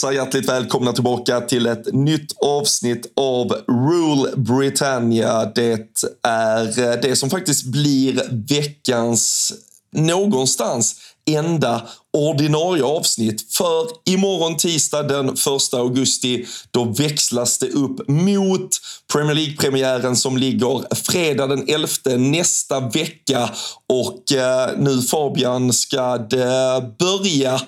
hälsar hjärtligt välkomna tillbaka till ett nytt avsnitt av Rule Britannia. Det är eh, det som faktiskt blir veckans någonstans enda ordinarie avsnitt. För imorgon tisdag den 1 augusti då växlas det upp mot Premier League-premiären som ligger fredag den 11 nästa vecka. Och eh, nu Fabian ska det börja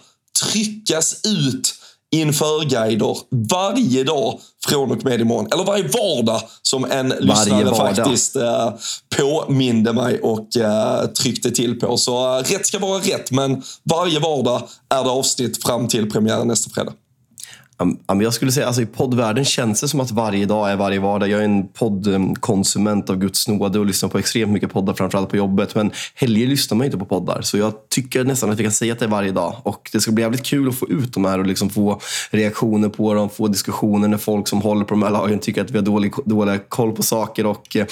tryckas ut införguider varje dag från och med imorgon. Eller varje vardag som en lyssnare faktiskt eh, påminde mig och eh, tryckte till på. Så eh, rätt ska vara rätt, men varje vardag är det avsnitt fram till premiären nästa fredag. Jag skulle säga, alltså I poddvärlden känns det som att varje dag är varje vardag. Jag är en poddkonsument av Guds nåde och lyssnar på extremt mycket poddar, framförallt på jobbet. Men helger lyssnar man inte på poddar. Så jag tycker nästan att vi kan säga att det är varje dag. Och Det ska bli jävligt kul att få ut de här och liksom få reaktioner på dem, få diskussioner när folk som håller på de här lagen tycker att vi har dålig, dålig koll på saker. Och eh,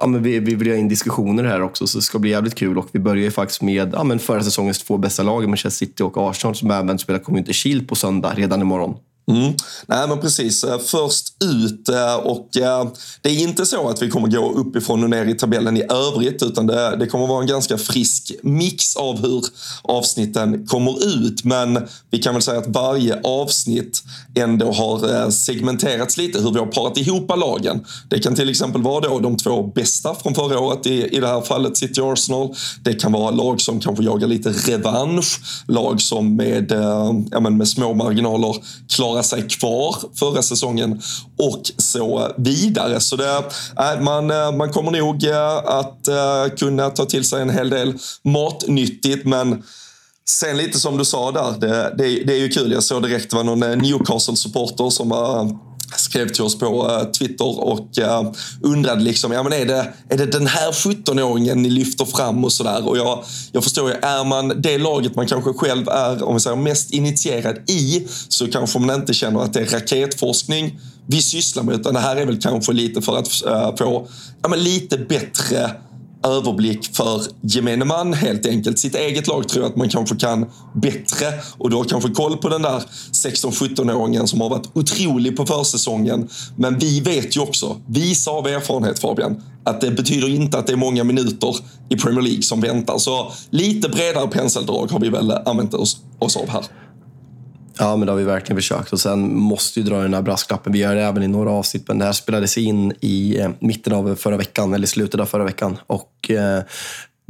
ja, men vi, vi vill ha in diskussioner här också, så det ska bli jävligt kul. Och vi börjar ju faktiskt med ja, men förra säsongens två bästa lag, Manchester City och Arsenal, som även spelar Community Shield på söndag, redan imorgon. Mm. Nej men precis, eh, först ut eh, och eh, det är inte så att vi kommer gå uppifrån och ner i tabellen i övrigt utan det, det kommer vara en ganska frisk mix av hur avsnitten kommer ut. Men vi kan väl säga att varje avsnitt ändå har segmenterats lite hur vi har parat ihop lagen. Det kan till exempel vara då de två bästa från förra året, i, i det här fallet City Arsenal. Det kan vara lag som kanske jagar lite revansch, lag som med, ja, men med små marginaler klarar klara sig kvar förra säsongen och så vidare. Så det, eh, man, eh, man kommer nog eh, att kunna ta till sig en hel del matnyttigt men Sen lite som du sa där, det, det, det är ju kul. Jag såg direkt det var någon Newcastle-supporter som var skrev till oss på eh, Twitter och eh, undrade liksom, ja men är det, är det den här 17-åringen ni lyfter fram och sådär? Och jag, jag förstår ju, är man det laget man kanske själv är om vi säger, mest initierad i så kanske man inte känner att det är raketforskning vi sysslar med, utan det här är väl kanske lite för att eh, få ja, men lite bättre överblick för gemene man helt enkelt. Sitt eget lag tror jag att man kanske kan bättre och du har kanske koll på den där 16-17-åringen som har varit otrolig på försäsongen. Men vi vet ju också, visa av erfarenhet Fabian, att det betyder inte att det är många minuter i Premier League som väntar. Så lite bredare penseldrag har vi väl använt oss, oss av här. Ja, men det har vi verkligen försökt. Och sen måste vi dra den här brasklappen. Vi gör det även i några avsnitt, men det här spelades in i eh, mitten av förra veckan, eller slutet av förra veckan. Och eh,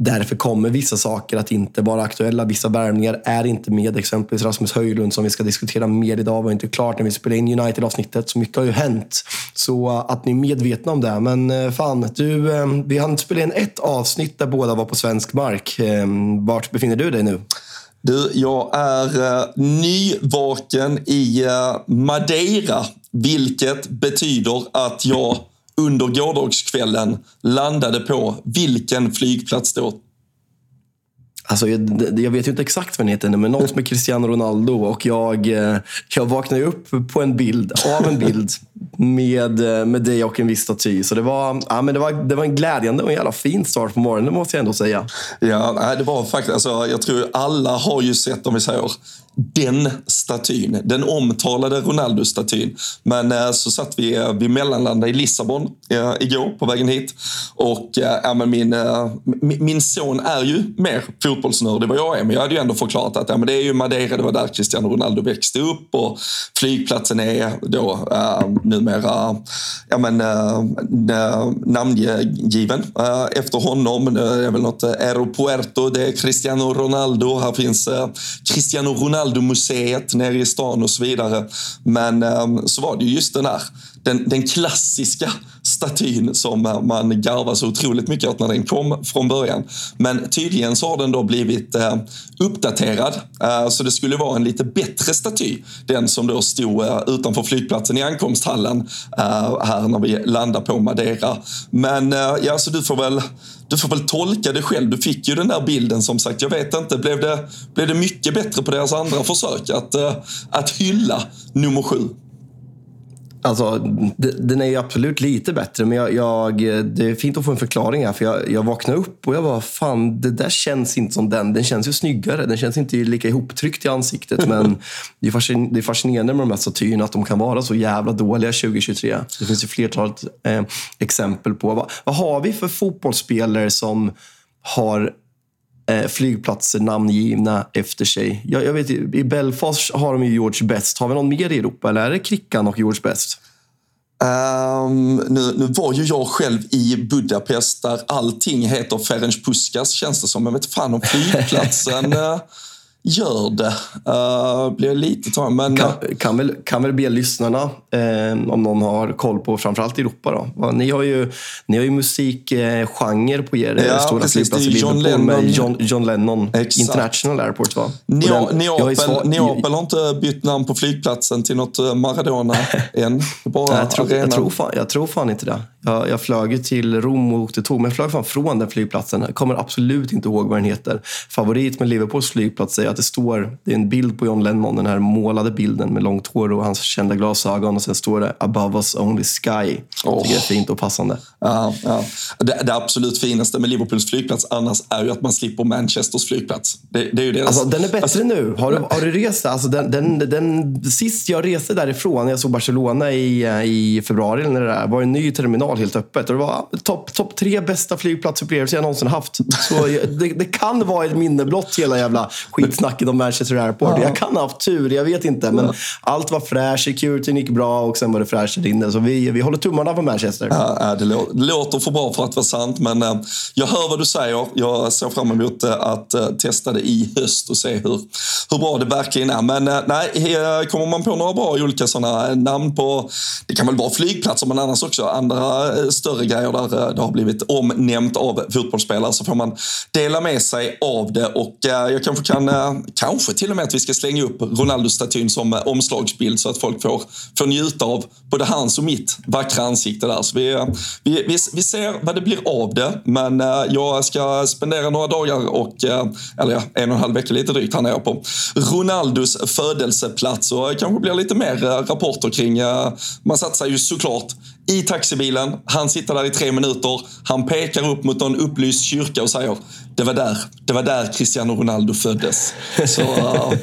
Därför kommer vissa saker att inte vara aktuella. Vissa värvningar är inte med. Exempelvis Rasmus Höjlund som vi ska diskutera mer idag var inte klart när vi spelade in United-avsnittet. Så mycket har ju hänt. Så eh, att ni är medvetna om det. Men eh, fan, du, vi hann spela in ett avsnitt där båda var på svensk mark. Vart befinner du dig nu? Du, jag är eh, nyvaken i eh, Madeira, vilket betyder att jag under gårdagskvällen landade på vilken flygplats då? Alltså, jag, jag, vet ju inte exakt vad den heter, men något med Cristiano Ronaldo. Och jag, eh, jag vaknade upp på en bild, av en bild med, eh, med dig och en viss staty. Så det var, ja, men det var, det var en glädjande och en jävla fin start på morgonen, måste jag ändå säga. Ja, det var faktiskt, alltså, jag tror alla har ju sett, om vi säger den statyn, den omtalade Ronaldo-statyn. Men eh, så satt vi, eh, vi mellanlandade i Lissabon eh, igår på vägen hit. Och eh, men min, eh, min son är ju mer fotbollsnörd än vad jag är, men jag hade ju ändå förklarat att ja, men det är ju Madeira, det var där Cristiano Ronaldo växte upp och flygplatsen är då eh, numera ja, men, eh, eh, namngiven eh, efter honom. Det är väl något Aeropuerto, det är Cristiano Ronaldo. Här finns Cristiano Ronaldo museet nere i stan och så vidare. Men så var det ju just den här den, den klassiska statyn som man garvar så otroligt mycket åt när den kom från början. Men tydligen så har den då blivit eh, uppdaterad. Eh, så det skulle vara en lite bättre staty. Den som då stod eh, utanför flygplatsen i ankomsthallen eh, här när vi landar på Madeira. Men eh, ja, så du får väl du får väl tolka det själv. Du fick ju den där bilden som sagt. Jag vet inte, blev det, blev det mycket bättre på deras andra försök att, eh, att hylla nummer sju? Alltså, den är ju absolut lite bättre, men jag, jag, det är fint att få en förklaring här. För jag, jag vaknade upp och jag bara, fan, det där känns inte som den. Den känns ju snyggare. Den känns inte lika ihoptryckt i ansiktet. Men det är, fascinerande med de här statyerna, att de kan vara så jävla dåliga 2023. Det finns ju flertalet eh, exempel på. Vad, vad har vi för fotbollsspelare som har flygplatser namngivna efter sig. Jag, jag vet, I Belfast har de ju George Best. Har vi någon mer i Europa eller är det Krickan och George Best? Um, nu, nu var ju jag själv i Budapest där allting heter Ferenc Puskas känns det som. Jag vet fan om flygplatsen uh, gör det. Uh, blir lite tagen, men... Kan, kan, väl, kan väl be lyssnarna, eh, om någon har koll på framförallt Europa. Då. Ni har ju, ni har ju musikgenre på er ja, stora flygplats i Liverpool Lennon. med John, John Lennon Exakt. International Airport. Va? Nea, Neapel, har inte bytt namn på flygplatsen till något eh, Maradona än. Bara jag, tror, jag, tror fan, jag tror fan inte det. Jag, jag flög till Rom och åkte tåg, men jag flög fan från den flygplatsen. Jag kommer absolut inte ihåg vad den heter. Favorit med Liverpools flygplats är att det står, det är en bild på John Lennon, den här målade bilden med långt hår och hans kända glasögon och sen står det “Above us only sky”. Oh. Det är fint och passande. Ja, ja. Det, det, absolut finaste med Liverpools flygplats annars är ju att man slipper Manchesters flygplats. Det, det är ju deras... alltså, den är bättre alltså, nu. Har du, har du rest alltså, den, den, den, Sist jag reste därifrån, när jag såg Barcelona i, i februari, när det där, var en ny terminal helt öppet. Och det var topp top tre bästa flygplatsupplevelser jag någonsin haft. Så det, det kan vara ett minne blott hela jävla skitsnacket om Manchester Airport. Ja. Jag kan ha haft tur, jag vet inte. Men ja. allt var fräscht, securityn gick bra och sen var det fräscht där inne. Så vi, vi håller tummarna för Manchester. Ja, det, låter, det låter för bra för att vara sant, men äh, jag hör vad du säger. Jag ser fram emot äh, att äh, testa det i höst och se hur, hur bra det verkligen är. Men nej, kommer man på några bra olika sådana namn på, det kan väl vara flygplatser, men annars också andra större grejer där det har blivit omnämnt av fotbollsspelare så får man dela med sig av det. Och jag kanske kan, Eh, kanske till och med att vi ska slänga upp Ronaldo-statyn som eh, omslagsbild så att folk får, får njuta av både hans och mitt vackra ansikte där. Så vi, eh, vi, vi, vi ser vad det blir av det. Men jag ska spendera några dagar och, eller ja, en och en halv vecka lite drygt här nere på Ronaldos födelseplats och kanske blir lite mer rapporter kring, man satsar ju såklart i taxibilen. Han sitter där i tre minuter. Han pekar upp mot någon upplyst kyrka och säger det var där, det var där Cristiano Ronaldo föddes. Så, uh,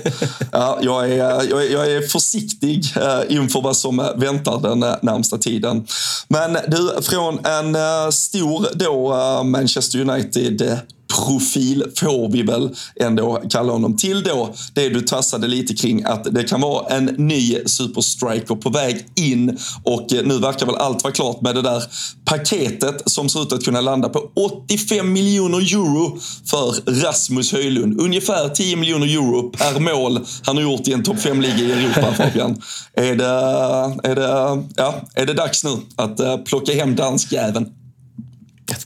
ja, jag, är, jag, är, jag är försiktig uh, inför vad som väntar den uh, närmsta tiden. Men du, från en uh, stor då Manchester United profil får vi väl ändå kalla honom till då. Det du tassade lite kring att det kan vara en ny superstriker på väg in och nu verkar väl allt vara klart med det där paketet som ser ut att kunna landa på 85 miljoner euro för Rasmus Höjlund. Ungefär 10 miljoner euro per mål han har gjort i en topp 5-liga i Europa, Fabian. Är det, är, det, ja, är det dags nu att eh, plocka hem danskjäveln?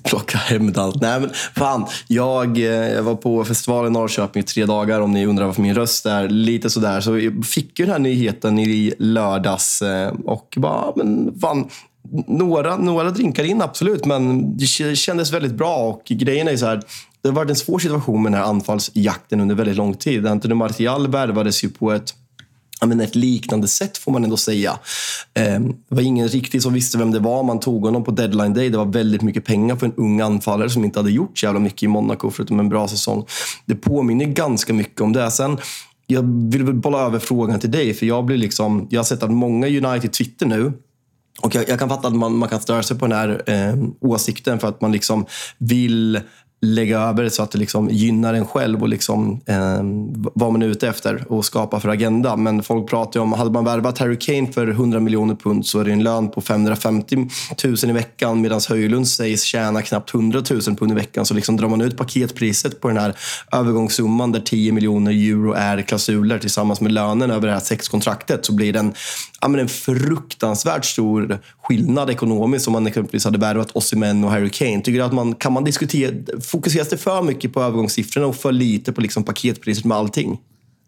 plocka hem allt. Nej men fan, jag, eh, jag var på festival i Norrköping i tre dagar om ni undrar varför min röst är lite sådär. Så jag fick ju den här nyheten i lördags eh, och bara, men fan, några, några drinkar in absolut, men det kändes väldigt bra och grejen är så här, det har varit en svår situation med den här anfallsjakten under väldigt lång tid. Antonio Martial värvades ju på ett men ett liknande sätt får man ändå säga. Ehm, det var ingen riktigt som visste vem det var. Man tog honom på deadline day. Det var väldigt mycket pengar för en ung anfallare som inte hade gjort så jävla mycket i Monaco förutom en bra säsong. Det påminner ganska mycket om det. Sen, jag vill bolla över frågan till dig, för jag blir liksom... Jag har sett att många United Twitter nu och jag, jag, kan fatta att man, man kan störa sig på den här eh, åsikten för att man liksom vill lägga över så att det liksom gynnar en själv och liksom, eh, vad man är ute efter och skapa för agenda. Men folk pratar ju om, hade man värvat Harry Kane för 100 miljoner pund så är det en lön på 550 000 i veckan medan Höjlund sägs tjäna knappt 100 000 pund i veckan. Så liksom drar man ut paketpriset på den här övergångssumman där 10 miljoner euro är klausuler tillsammans med lönen över det här sexkontraktet så blir det en, ja, men en fruktansvärt stor skillnad ekonomiskt om man exempelvis hade värvat Osimhen och Harry Kane. Tycker att man, kan man diskutera fokuseras det för mycket på övergångssiffrorna och för lite på liksom paketpriset med allting?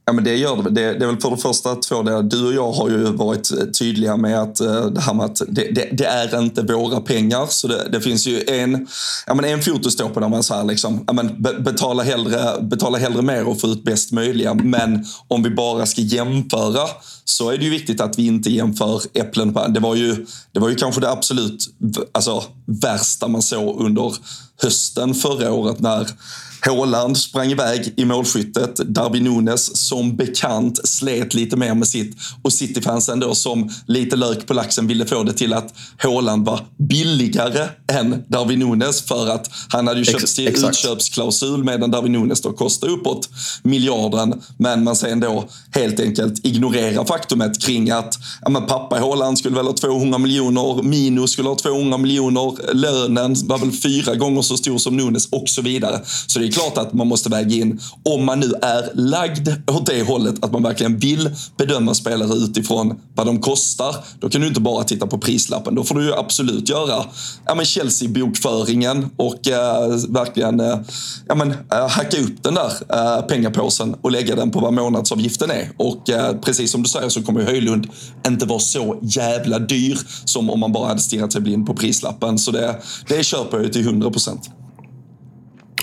Ja, men det gör det. det. Det är väl för det första två det. Du och jag har ju varit eh, tydliga med att eh, det här med att det, det, det är inte våra pengar. Så det, det, finns ju en, ja, men en fot att stå på där man säger liksom, ja, men betala, hellre, betala hellre mer och få ut bäst möjliga. Men om vi bara ska jämföra så är det ju viktigt att vi inte jämför äpplen på Det var ju, det var ju kanske det absolut alltså, värsta man såg under hösten förra året när Håland sprang iväg i målskyttet. Darwin Nunes som bekant slet lite mer med sitt. Och Cityfansen då som lite lök på laxen ville få det till att Håland var billigare än Darwin Nunes för att han hade ju köpt till Exakt. utköpsklausul medan Darwin Nunes då kostade uppåt miljarden. Men man sen då helt enkelt ignorerar faktumet kring att ja, men pappa Håland skulle väl ha 200 miljoner, Mino skulle ha 200 miljoner, lönen var väl fyra gånger så stor som Nunes och så vidare. Så det är är klart att man måste väga in, om man nu är lagd åt det hållet, att man verkligen vill bedöma spelare utifrån vad de kostar. Då kan du inte bara titta på prislappen. Då får du ju absolut göra ja, Chelsea-bokföringen och eh, verkligen eh, ja, men, eh, hacka upp den där eh, pengapåsen och lägga den på vad månadsavgiften är. Och eh, precis som du säger så kommer Höjlund inte vara så jävla dyr som om man bara hade stirrat sig blind på prislappen. Så det, det köper jag ju till 100 procent.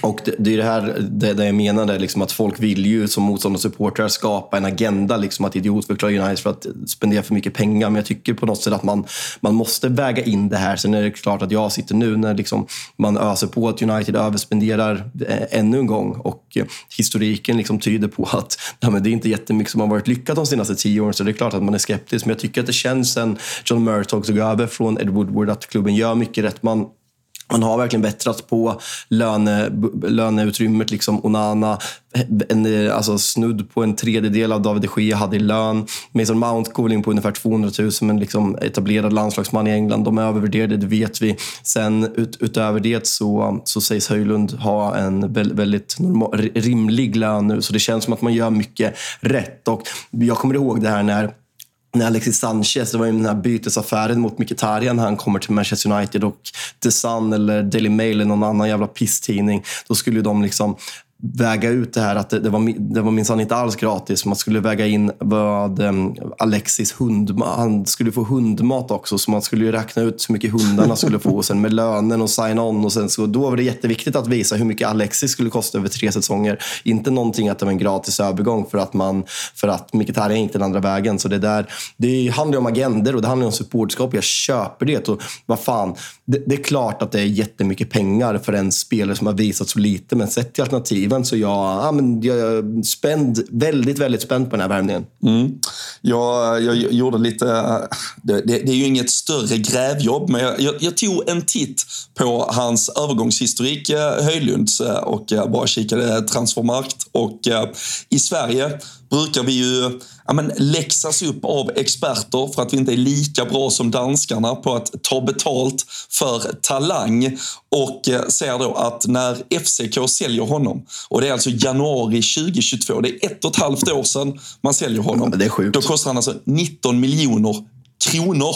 Och det, det är det här det, det jag menade, liksom att folk vill ju som motståndarsupportrar skapa en agenda, liksom att idiotförklara United för att spendera för mycket pengar. Men jag tycker på något sätt att man, man måste väga in det här. Sen är det klart att jag sitter nu när liksom man öser på att United överspenderar eh, ännu en gång och eh, historiken liksom tyder på att nej, men det är inte jättemycket som har varit lyckat de senaste tio åren. Så det är klart att man är skeptisk. Men jag tycker att det känns sen John Murtog tog över från Ed Woodward att klubben gör mycket rätt. Man man har verkligen bättrat på löne, löneutrymmet. Liksom Onana, en, alltså snudd på en tredjedel av David de Gea hade i lön. Mason Mount går in på ungefär 200 000, men liksom etablerad landslagsman i England. De är övervärderade, det vet vi. Sen ut, utöver det så, så sägs Höjlund ha en väldigt normal, rimlig lön nu, så det känns som att man gör mycket rätt. Och jag kommer ihåg det här när när Alexis Sanchez, det var ju den här bytesaffären mot Mkhitaryan, när han kommer till Manchester United och The Sun eller Daily Mail eller någon annan jävla pisstidning, då skulle de liksom väga ut det här att det, det var, det var minsann inte alls gratis. Man skulle väga in vad um, Alexis hund, han skulle få hundmat också. Så man skulle ju räkna ut hur mycket hundarna skulle få. Och sen med lönen och sign-on. Och sen så, då var det jätteviktigt att visa hur mycket Alexis skulle kosta över tre säsonger. Inte någonting att det var en gratis övergång för att, man, för att Mkhitaryan gick den andra vägen. Så det, där, det handlar om agender och det handlar om supportskap. Jag köper det. Och vad fan, det, det är klart att det är jättemycket pengar för en spelare som har visat så lite. Men sett till alternativ given. Så jag, ja, men jag är spänd, väldigt, väldigt spänd på den här värmningen. Mm. Jag, jag gjorde lite... Det, det, det, är ju inget större grävjobb, men jag, jag, jag, tog en titt på hans övergångshistorik, eh, Höjlunds, eh, och eh, bara kikade transfermarkt. Och i Sverige brukar vi ju ja, men, läxas upp av experter för att vi inte är lika bra som danskarna på att ta betalt för talang. Och eh, ser då att när FCK säljer honom, och det är alltså januari 2022, det är ett och ett halvt år sedan man säljer honom. Ja, det är sjukt. Då kostar han alltså 19 miljoner kronor.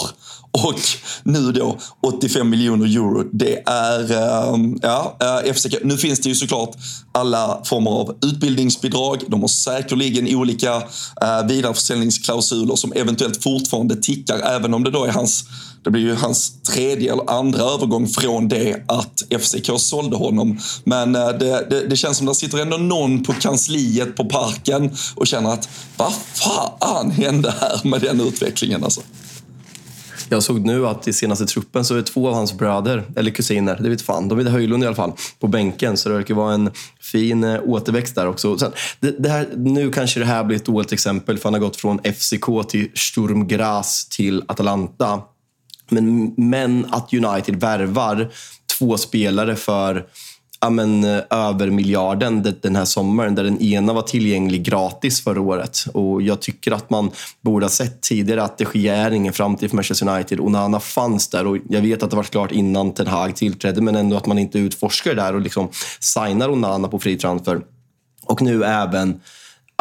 Och nu då 85 miljoner euro. Det är, ehm, ja, eh, FCK. Nu finns det ju såklart alla former av utbildningsbidrag. De har säkerligen olika uh, vidareförsäljningsklausuler som eventuellt fortfarande tickar, även om det då är hans det blir ju hans tredje eller andra övergång från det att FCK sålde honom. Men eh, det, det, det känns som att det sitter ändå någon på kansliet på parken och känner att vad fan hände här med den utvecklingen alltså? Jag såg nu att i senaste truppen så är två av hans bröder, eller kusiner, det vet fan, de är Höjlund i alla fall, på bänken. Så det verkar vara en fin eh, återväxt där också. Sen, det, det, här, nu kanske det här blir ett dåligt exempel, för han har gått från FCK till Sturm Graz till Atalanta. Men, men att United värvar två spelare för ja, men, eh, över miljarden den här sommaren där den ena var tillgänglig gratis förra året. Och Jag tycker att man borde ha sett tidigare att det sker ingen framtid för Manchester United. Onana fanns där och jag vet att det var klart innan Ten Hag tillträdde men ändå att man inte utforskar det där och liksom signar Onana på fri transfer. Och nu även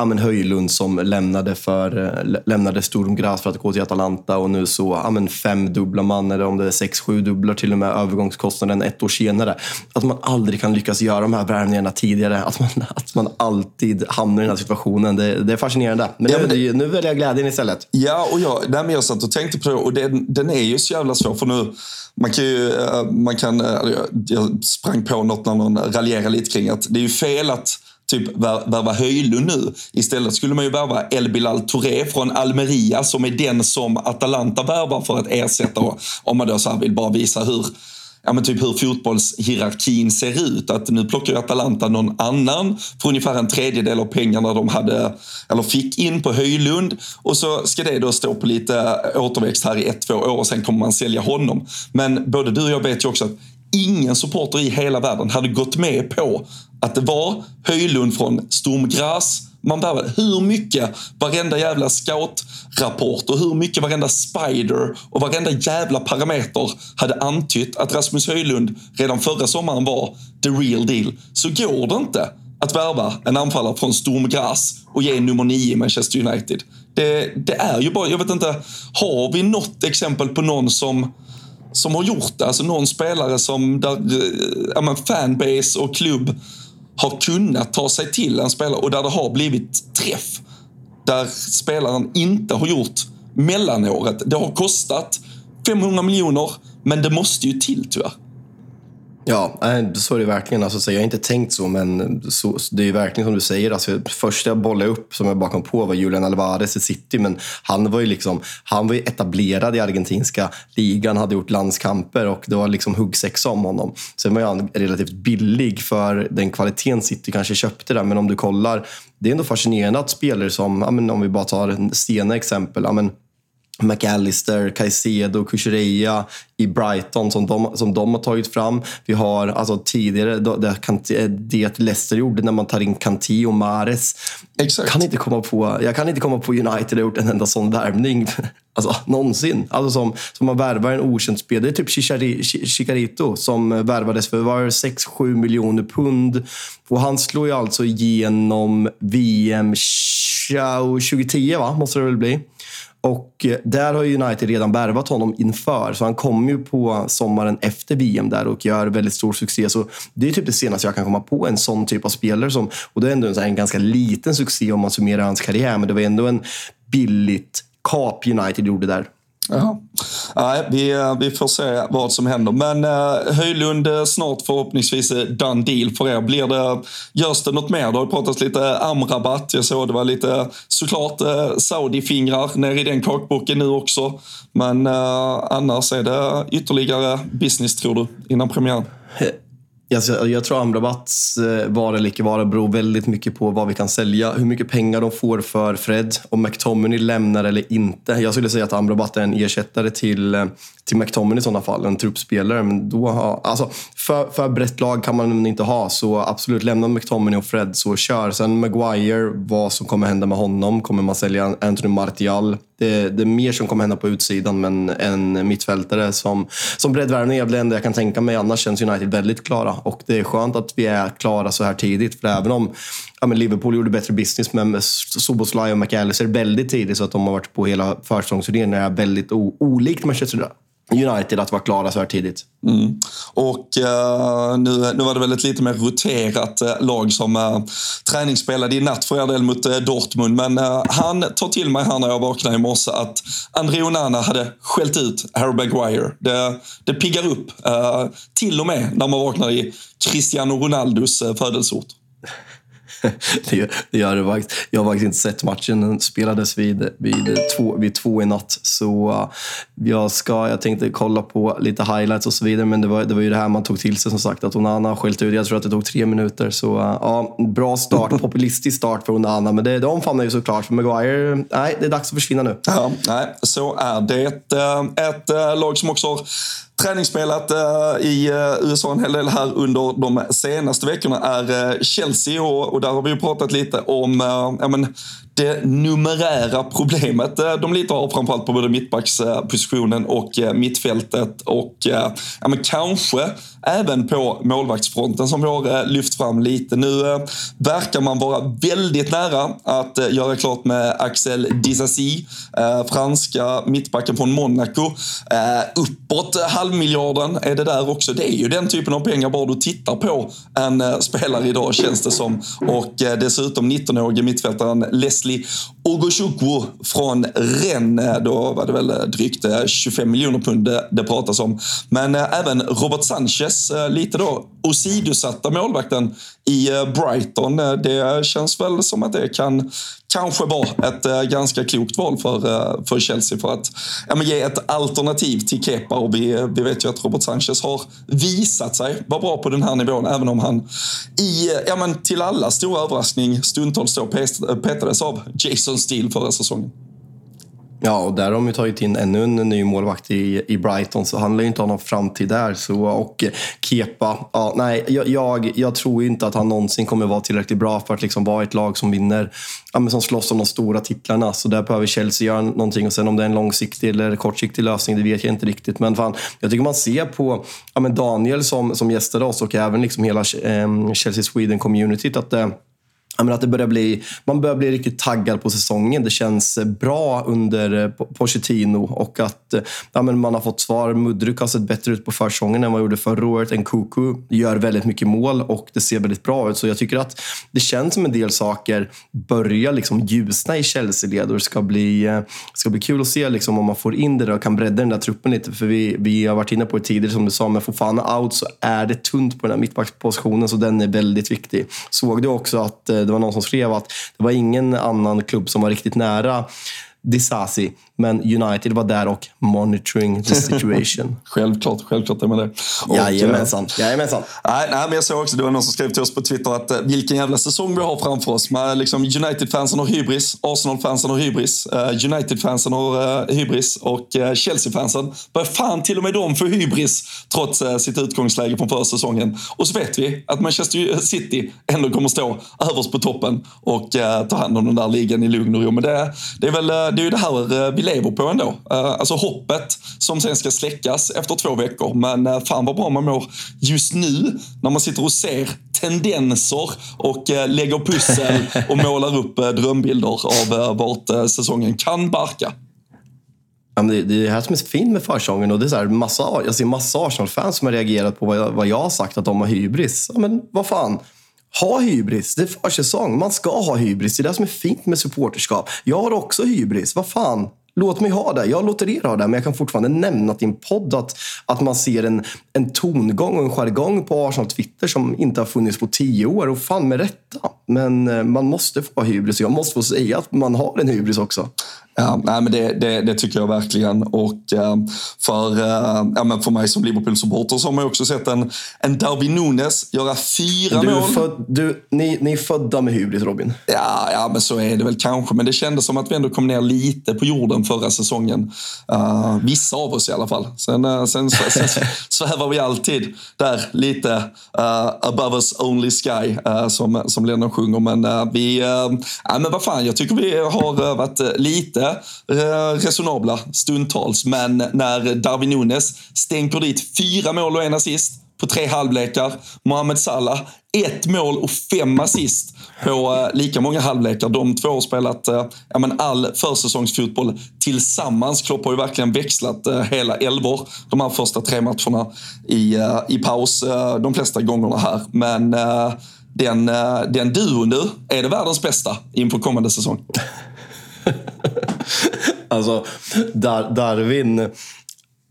ja, men Höjlund som lämnade, för, lämnade Sturmgras för att gå till Atalanta och nu så ja, men fem dubbla man, eller om det är sex, sju dubblar till och med övergångskostnaden ett år senare. Att man aldrig kan lyckas göra de här värvningarna tidigare. Att man, att man alltid hamnar i den här situationen. Det, det är fascinerande. Men, ja, men nu, det, nu väljer jag glädjen istället. Ja, och jag, nej, men jag satt och tänkte på det och den, den är ju så jävla svår för nu man kan ju, eh, man kan, eh, jag sprang på något när någon raljerade lite kring att det är ju fel att typ värva Höjlund nu. Istället skulle man ju värva El Bilal Touré från Almeria som är den som Atalanta värvar för att ersätta. Om man då så vill bara visa hur ja, men typ hur fotbollshierarkin ser ut. Att nu plockar Atalanta någon annan för ungefär en tredjedel av pengarna de hade, eller fick in på Höjlund. Och så ska det då stå på lite återväxt här i ett, två år och sen kommer man sälja honom. Men både du och jag vet ju också att ingen supporter i hela världen hade gått med på att det var Höjlund från Stormgräs. man värvade. Hur mycket varenda jävla scoutrapport och hur mycket varenda spider och varenda jävla parameter hade antytt att Rasmus Höjlund redan förra sommaren var the real deal. Så går det inte att värva en anfallare från Stormgräs och ge nummer nio i Manchester United. Det, det, är ju bara, jag vet inte, har vi något exempel på någon som som har gjort det. Alltså någon spelare som där, eh, ja, fanbase och klubb har kunnat ta sig till en spelare och där det har blivit träff. Där spelaren inte har gjort mellanåret. Det har kostat 500 miljoner, men det måste ju till tyvärr. Ja, så är det verkligen. Alltså, jag har inte tänkt så, men så, det är verkligen som du säger. Alltså, första jag bollade upp som jag bakom på var Julian Alvarez i City, men han var ju liksom, han var etablerad i argentinska ligan, hade gjort landskamper och det var liksom huggsexa om honom. Sen var han relativt billig för den kvaliteten City kanske köpte där, men om du kollar, det är ändå fascinerande att spelare som, om vi bara tar Stena exempel, McAllister, Caicedo, Kukureya i Brighton som de, som de har tagit fram. Vi har alltså, tidigare det, det Leicester gjorde när man tar in Kanti och Mares. Exakt. Kan inte komma på, jag kan inte komma på United har gjort en enda sån värvning. Alltså, någonsin. Alltså som, som man värvar en okänd spelare. Det är typ Chicarito som värvades för 6-7 miljoner pund. Och han slår ju alltså igenom VM 2010, va? måste det väl bli. Och eh, där har United redan värvat honom inför, så han kommer ju på sommaren efter VM där och gör väldigt stor succé. Så det är typ det senaste jag kan komma på, en sån typ av spelare. Som, och det är ändå en, en ganska liten succé om man summerar hans karriär, men det var ändå en billigt kap United gjorde där. Ja. Nej, vi, eh, vi får se vad som händer. Men eh, Höjlund eh, snart förhoppningsvis eh, done deal för er. Blir det, görs det något mer? Det har pratats lite Amrabat. Jag såg det var lite såklart eh, Saudi-fingrar ner i den kakboken nu också. Men eh, annars är det ytterligare business tror du innan premiären? Jag, jag tror Amrabats eh, vara eller icke vara beror väldigt mycket på vad vi kan sälja. Hur mycket pengar de får för Fred. Om McTominay lämnar eller inte. Jag skulle säga att Amrabat är en ersättare till, eh, till McTominay i sådana fall. En truppspelare. Men då har, alltså, för, för brett lag kan man inte ha. Så absolut, lämna McTominay och Fred så kör. Sen Maguire, vad som kommer hända med honom. Kommer man sälja Anthony Martial? Det, det, är mer som kommer hända på utsidan, men en mittfältare som, som breddvärvning är väl det enda jag kan tänka mig. Annars känns United väldigt klara. Och det är skönt att vi är klara så här tidigt. För även om ja, men Liverpool gjorde bättre business med Soboslaj och McAllister väldigt tidigt, så att de har varit på hela försäsongsturnén, är väldigt olikt Manchester United att vara klara så här tidigt. Mm. Och uh, nu, nu var det väl ett lite mer roterat uh, lag som uh, träningsspelade i natt för er del mot uh, Dortmund. Men han tar till mig här när jag vaknade i morse att André Onana hade skällt ut Harry Maguire. Det, det piggar upp, till och med när man vaknar i Cristiano Ronaldos födelseort. det, gör det faktiskt. Jag har faktiskt inte sett matchen. Den spelades vid, vid, två, vid två i natt. Så uh, jag, ska, jag tänkte kolla på lite highlights och så vidare. Men det var, det var ju det här man tog till sig som sagt. Att Onana skällt ut. Jag tror att det tog tre minuter. Så uh, ja, bra start. Populistisk start för Onana. Men det, det omfamnar ju såklart. För Maguire, nej, det är dags att försvinna nu. Ja, nej, så är det. Ett, uh, ett lag som också har träningsspelat eh, i eh, USA en hel del här under de senaste veckorna är eh, Chelsea och, och, där har vi ju pratat lite om ja, men, det numerära problemet de lite har framförallt på både mittbackspositionen och mittfältet och ja, men kanske även på målvaktsfronten som vi har eh, lyft fram lite. Nu eh, verkar man vara väldigt nära att eh, göra klart med Axel Disasi, franska mittbacken från Monaco. Uppåt halvmiljarden är det där också. Det är ju den typen av pengar bara du tittar på en spelare idag känns det som. Och dessutom 19-årige mittfältaren Leslie Ogochukwu från Rennes. Då var det väl drygt eh, 25 miljoner pund det pratas om. Men eh, även Robert Sanchez, eh, lite då åsidosatta målvakten i eh, Brighton. Eh, det känns väl som att det kan kanske vara ett eh, ganska klokt val för, för Chelsea för att ja, men ge ett alternativ till Kepa. Och vi, vi vet ju att Robert Sanchez har visat sig vara bra på den här nivån, även om han i, ja, men till alla stora överraskning stundtals då petades av Jason Steele förra säsongen. Ja, och där har de ju tagit in ännu en ny målvakt i, i Brighton, så han lär ju inte ha någon framtid där. Så, och Kepa, ja, nej, jag, jag, jag tror inte att han någonsin kommer vara tillräckligt bra för att liksom vara ett lag som vinner, ja, men som slåss om de stora titlarna. Så där behöver Chelsea göra någonting. Och sen om det är en långsiktig eller kortsiktig lösning, det vet jag inte riktigt. Men fan, jag tycker man ser på ja, men Daniel som, som gästade oss och även liksom hela eh, Chelsea Sweden-communityt att eh, att det börjar bli, man börjar bli riktigt taggad på säsongen. Det känns bra under eh, Pochettino och att eh, ja, men man har fått svar. Mudryk har sett bättre ut på försäsongen än vad gjorde förra året. En Kuku gör väldigt mycket mål och det ser väldigt bra ut. Så jag tycker att det känns som en del saker börjar liksom ljusna i Chelsea-led och det ska bli, eh, ska bli kul att se liksom om man får in det där och kan bredda den där truppen lite. För vi, vi har varit inne på det tidigare, som du sa, men Fofana out så är det tunt på den här mittbackspositionen så den är väldigt viktig. Såg du också att det var någon som skrev att det var ingen annan klubb som var riktigt nära Disasi. Men United var där och monitoring the situation. självklart, självklart är man det. Och, Jajamensan. Jajamensan. Nej, nej, men jag såg också, det var någon som skrev till oss på Twitter att vilken jävla säsong vi har framför oss. liksom, United-fansen har hybris, Arsenal-fansen har hybris, uh, United-fansen har uh, hybris och uh, Chelsea-fansen börjar fan till och med de få hybris trots sitt utgångsläge från förra säsongen. Och så vet vi att Manchester City ändå kommer stå överst på toppen och ta hand om den där ligan i lugn och ro. Men det, det är väl det är ju det här vi lever på ändå. Eh, alltså hoppet som sen ska släckas efter två veckor. Men eh, fan vad bra man mår just nu när man sitter och ser tendenser och eh, lägger pussel och målar upp drömbilder av vart säsongen kan barka. Ja, det, är det här som är fint med försäsongen. Och det är så här, massa, jag ser massa Arsenal-fans som har reagerat på vad jag, vad jag har sagt, att de har hybris. Ja, men vad fan. Ha hybris. Det är försäsong. Man ska ha hybris. Det är det som är fint med supporterskap. Jag har också hybris. Vad fan. Låt mig ha det. Jag låter er ha det. Men jag kan fortfarande nämna till en podd att, att man ser en, en tongång och en jargong på Arsenal Twitter som inte har funnits på tio år. Och fan med rätta. Men eh, man måste få ha hybris. Jag måste få säga att man har en hybris också. Ja, nej, men det, det, det, tycker jag verkligen. Och eh, för, eh, ja, men för mig som Liverpool-supporter så har man också sett en, en Darwin Nunes göra fyra du mål. Föd, du, ni, ni är födda med hybris, Robin. Ja, ja, men så är det väl kanske. Men det kändes som att vi ändå kom ner lite på jorden förra säsongen. Uh, vissa av oss i alla fall. Sen, uh, sen, sen, sen svävar vi alltid där lite uh, above us only sky, som, som Lennon sjunger. Men vi, ja, men vad fan, jag tycker vi har varit lite lite resonabla stundtals. Men när Darwin Nunes stänker dit fyra mål och en assist på tre halvlekar. Mohamed Salah, ett mål och fem assist på eh, lika många halvlekar. De två har spelat eh, ja, men all försäsongsfotboll tillsammans. Klopp har ju verkligen växlat hela elvor de här första tre matcherna i, i paus de flesta gångerna här. Men den, den duon du, är det världens bästa inför kommande säsong? alltså, Dar Darwin...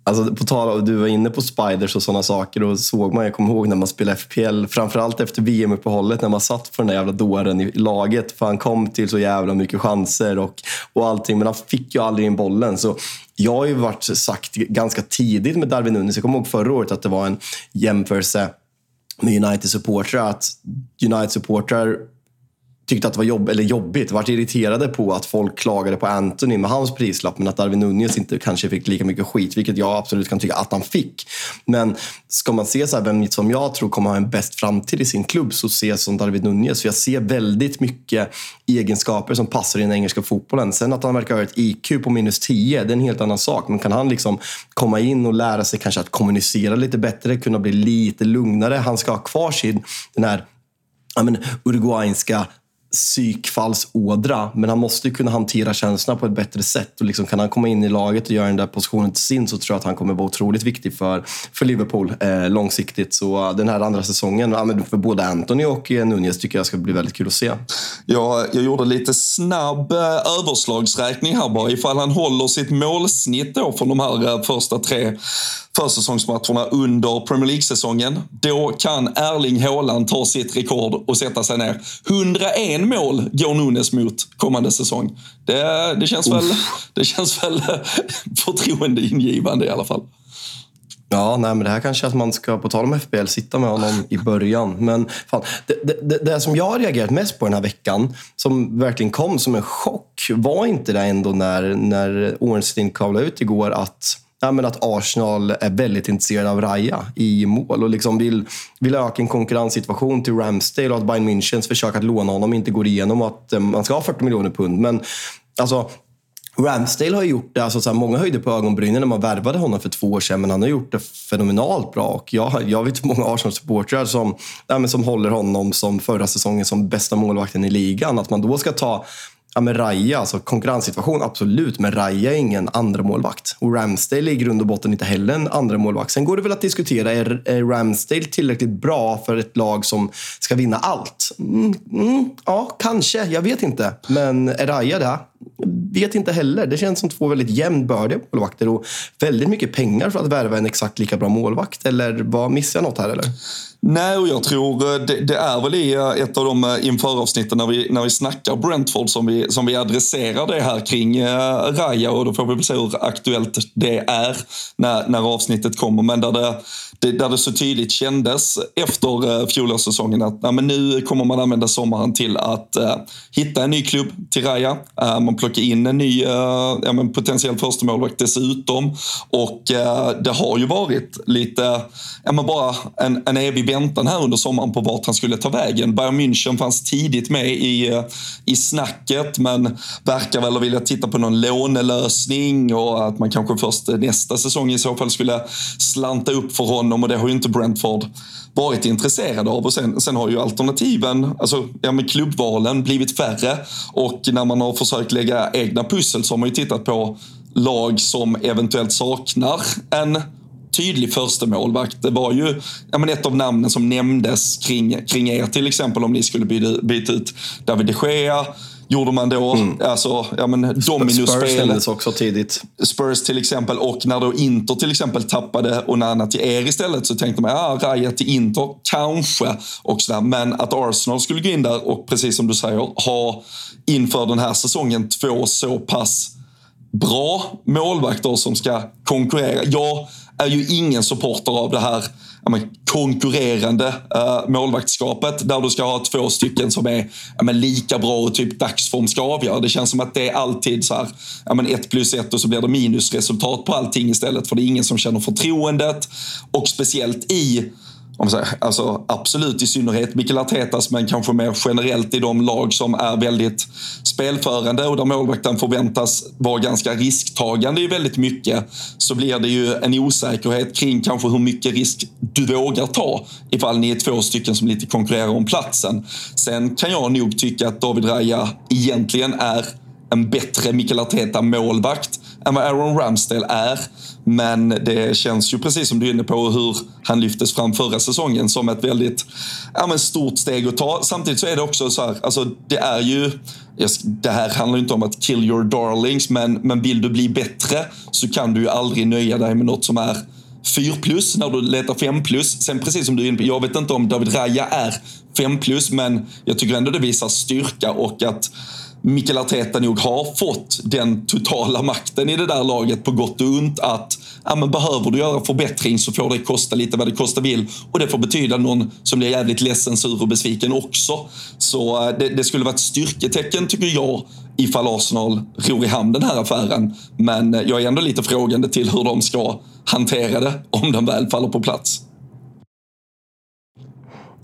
Alltså, på tal om, du var inne på spiders och sådana saker. Och såg man, jag kommer ihåg när man spelade FPL, framförallt efter VM-uppehållet när man satt för den där jävla dåren i laget. För han kom till så jävla mycket chanser och, och allting, men han fick ju aldrig in bollen. Så jag har ju varit sagt ganska tidigt med Darwin Nunes. Jag kommer ihåg förra året att det var en jämförelse med United-supportrar. Att United-supportrar tyckte att det var jobb, eller jobbigt, varit irriterade på att folk klagade på Anthony med hans prislapp men att Darwin Nunez inte kanske fick lika mycket skit, vilket jag absolut kan tycka att han fick. Men ska man se så här, vem som jag tror kommer ha en bäst framtid i sin klubb så ser jag som Darwin Nunez. För jag ser väldigt mycket egenskaper som passar i den engelska fotbollen. Sen att han verkar ha ett IQ på minus 10, det är en helt annan sak. Men kan han liksom komma in och lära sig kanske att kommunicera lite bättre, kunna bli lite lugnare. Han ska ha kvar sin, den här ja, men, uruguayanska psykfallsådra, men han måste kunna hantera känslorna på ett bättre sätt. Och liksom, kan han komma in i laget och göra den där positionen till sin så tror jag att han kommer vara otroligt viktig för, för Liverpool eh, långsiktigt. Så eh, den här andra säsongen, ja, men för både Anthony och eh, Nunez tycker jag ska bli väldigt kul att se. Ja, jag gjorde lite snabb eh, överslagsräkning här bara. Ifall han håller sitt målsnitt då från de här första tre försäsongsmatcherna under Premier League-säsongen. Då kan Erling Haaland ta sitt rekord och sätta sig ner. 101 mål går Nunes mot kommande säsong. Det, det, känns, väl, det känns väl förtroendeingivande i alla fall. Ja, nej, men det här kanske att man ska, på tal om FBL, sitta med honom i början. Men fan, det, det, det som jag har reagerat mest på den här veckan, som verkligen kom som en chock, var inte det ändå när, när Ornstein kavlade ut igår att ja, men att Arsenal är väldigt intresserade av Raja i mål och liksom vill, vill öka en konkurrenssituation till Ramsdale och att Bayern Münchens försök att låna honom inte går igenom och att eh, man ska ha 40 miljoner pund. Men alltså, Ramsdale har gjort det, alltså så här, många höjde på ögonbrynen när man värvade honom för två år sedan, men han har gjort det fenomenalt bra. Och jag, jag vet många Arsenal-supportrar som, ja, som håller honom som förra säsongen som bästa målvakten i ligan. Att man då ska ta Ja, men Raja, alltså konkurrenssituation, absolut. Men Raja är ingen andra målvakt. Och Ramsdale är i grund och botten inte heller en andra målvakt. Sen går det väl att diskutera, är, är Ramsdale tillräckligt bra för ett lag som ska vinna allt? Mm, mm, ja, kanske. Jag vet inte. Men är Raja det? Vet inte heller. Det känns som två väldigt jämnbördiga målvakter och väldigt mycket pengar för att värva en exakt lika bra målvakt. Eller vad missar jag något här eller? Nej, och jag tror eh, det, det, är väl i eh, ett av de eh, inför införavsnitten när vi, när vi snackar Brentford som vi, som vi adresserar det här kring eh, Raja och då får vi väl se hur aktuellt det är när, när avsnittet kommer. Men där det, det, där det så tydligt kändes efter eh, fjolårssäsongen att nej, men nu kommer man använda sommaren till att eh, hitta en ny klubb till Raja. Eh, man plockar in en ny eh, ja, men potentiell förstemålvakt dessutom. Och eh, det har ju varit lite, ja, men bara en, en evig väntan här under sommaren på vart han skulle ta vägen. Bayern München fanns tidigt med i, eh, i snacket men verkar väl vilja titta på någon lånelösning och att man kanske först nästa säsong i så fall skulle slanta upp för honom och det har ju inte Brentford varit intresserade av. Och sen, sen har ju alternativen, alltså ja, men klubbvalen blivit färre och när man har försökt lägga egna pussel så har man ju tittat på lag som eventuellt saknar en tydlig första målvakt. Det var ju ja, men ett av namnen som nämndes kring, kring er till exempel om ni skulle byta, byta ut David de Gea gjorde man då. Mm. Alltså, ja, men Dominus-spel. Spurs också tidigt. Spurs till exempel. Och när då Inter till exempel tappade Onana till er istället så tänkte man, ja, Raja till Inter, kanske. Och sådär. Men att Arsenal skulle gå in där och precis som du säger, ha inför den här säsongen två så pass bra målvakter som ska konkurrera. Jag är ju ingen supporter av det här men, konkurrerande uh, målvaktskapet där du ska ha två stycken som är men, lika bra och typ dagsform ska avgöra. Det känns som att det är alltid så här, men, ett plus ett och så blir det minusresultat på allting istället för det är ingen som känner förtroendet och speciellt i alltså absolut i synnerhet Mikael Artetas, men kanske mer generellt i de lag som är väldigt spelförande och där målvakten förväntas vara ganska risktagande i väldigt mycket, så blir det ju en osäkerhet kring kanske hur mycket risk du vågar ta ifall ni är två stycken som lite konkurrerar om platsen. Sen kan jag nog tycka att David Raja egentligen är en bättre Mikael Arteta-målvakt än vad Aaron Ramsdale är. Men det känns ju precis som du är inne på hur han lyftes fram förra säsongen som ett väldigt ja, men stort steg att ta. Samtidigt så är det också så här, alltså det är ju det här handlar inte om att kill your darlings, men, men vill du bli bättre så kan du ju aldrig nöja dig med något som är 4 plus när du letar 5 plus. Sen precis som du är inne på, jag vet inte om David Raya är 5 plus, men jag tycker ändå det visar styrka och att Mikael Arteta nog har fått den totala makten i det där laget på gott och ont. Att ja, men behöver du göra förbättring så får det kosta lite vad det kosta vill. Och det får betyda någon som blir jävligt ledsen, sur och besviken också. Så eh, det, det skulle vara ett styrketecken tycker jag ifall Arsenal ror i hamn den här affären. Men eh, jag är ändå lite frågande till hur de ska hantera det om den väl faller på plats.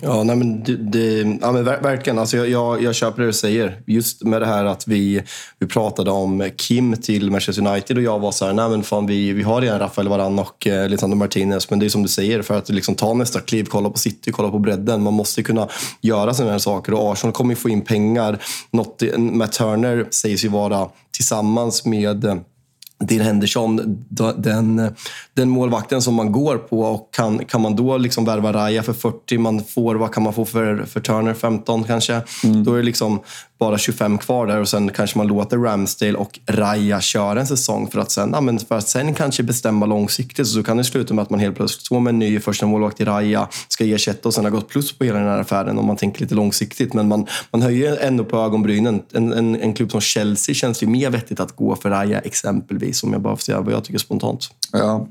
Ja, nej, men det, det, ja, men verkligen. Alltså jag, jag, jag köper det du säger. Just med det här att vi, vi pratade om Kim till Manchester United och jag var så här, nej men fan vi, vi har redan Rafael Varan och eh, Lisandro Martinez. Men det är som du säger, för att liksom ta nästa kliv, kolla på City, kolla på bredden. Man måste kunna göra sådana här saker och Arsenal kommer ju få in pengar. Något, Matt Turner sägs ju vara tillsammans med Dean Henderson, den, den målvakten som man går på. Och kan, kan man då liksom värva Raja för 40, man får, vad kan man få för, för Turner? 15 kanske? Mm. Då är det liksom bara 25 kvar där och sen kanske man låter Ramsdale och Raja köra en säsong för att sen, ja, men för att sen kanske bestämma långsiktigt. Så kan det sluta med att man helt plötsligt står med en ny första målvakt i Raja, ska ersätta och sen har gått plus på hela den här affären om man tänker lite långsiktigt. Men man, man höjer ändå på ögonbrynen. En, en, en klubb som Chelsea känns ju mer vettigt att gå för Raja exempelvis, om jag bara får säga vad jag tycker spontant. Ja,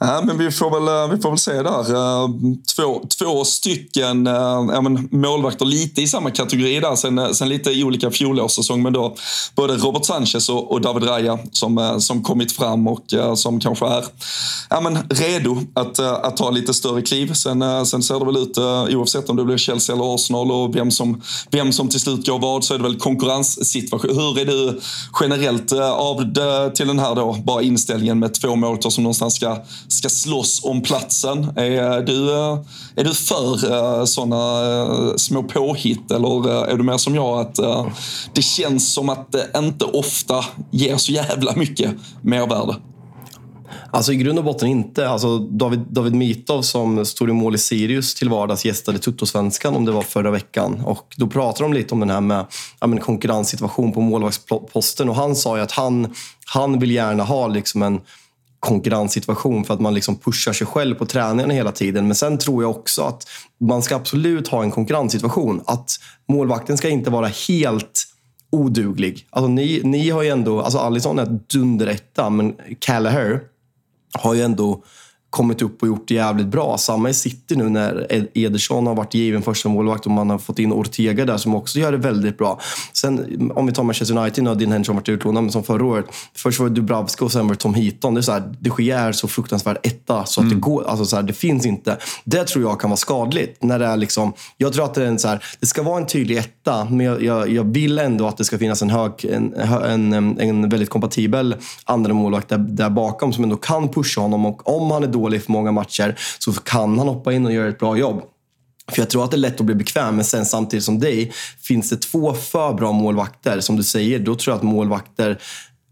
äh, men vi får väl, eh, vi får väl se där. Eh, två, två stycken äh, ja, men målvakter lite i samma kategori där, sen, sen lite olika fjolårssäsong. Men då både Robert Sanchez och, och David Raya som, eh, som kommit fram och eh, som kanske är ja, men redo att, eh, att ta lite större kliv. Sen, sen ser det väl ut, oavsett om det blir Chelsea eller Arsenal och vem som, vem som till slut går vad, så är det väl konkurrenssituation. Hur är du generellt av det, till den här då, bara inställningen med två målvakter som någonstans ska, ska slåss om platsen? Är du, är du för sådana små påhitt eller är du mer som jag att det känns som att det inte ofta ger så jävla mycket mervärde. Alltså i grund och botten inte. Alltså David, David Mitov som stod i mål i Sirius till vardags gästade Tuttosvenskan om det var förra veckan. Och då pratade de lite om den här med ja, konkurrenssituation på målvaktsposten och han sa ju att han, han vill gärna ha liksom en konkurrenssituation för att man liksom pushar sig själv på träningarna hela tiden. Men sen tror jag också att man ska absolut ha en konkurrenssituation. Att målvakten ska inte vara helt oduglig. Alltså ni, ni har ju ändå, alltså Alisson är dunderetta, men Callagher har ju ändå kommit upp och gjort det jävligt bra. Samma i City nu när Ederson har varit given första målvakt och man har fått in Ortega där som också gör det väldigt bra. Sen om vi tar Manchester United nu har Dean Henderson varit utlånad, men som förra året. Först var det Dubravka och sen var det Tom Heaton. Det är så här, de Gea är så fruktansvärt etta så att mm. det går, alltså så här, det finns inte. Det tror jag kan vara skadligt. När det är liksom, jag tror att det, är en så här, det ska vara en tydlig etta, men jag, jag, jag, vill ändå att det ska finnas en, hög, en, en, en väldigt kompatibel andra målvakt där, där bakom som ändå kan pusha honom. Och om han är dålig för många matcher så kan han hoppa in och göra ett bra jobb. För jag tror att det är lätt att bli bekväm, men sen samtidigt som dig, finns det två för bra målvakter, som du säger, då tror jag att målvakter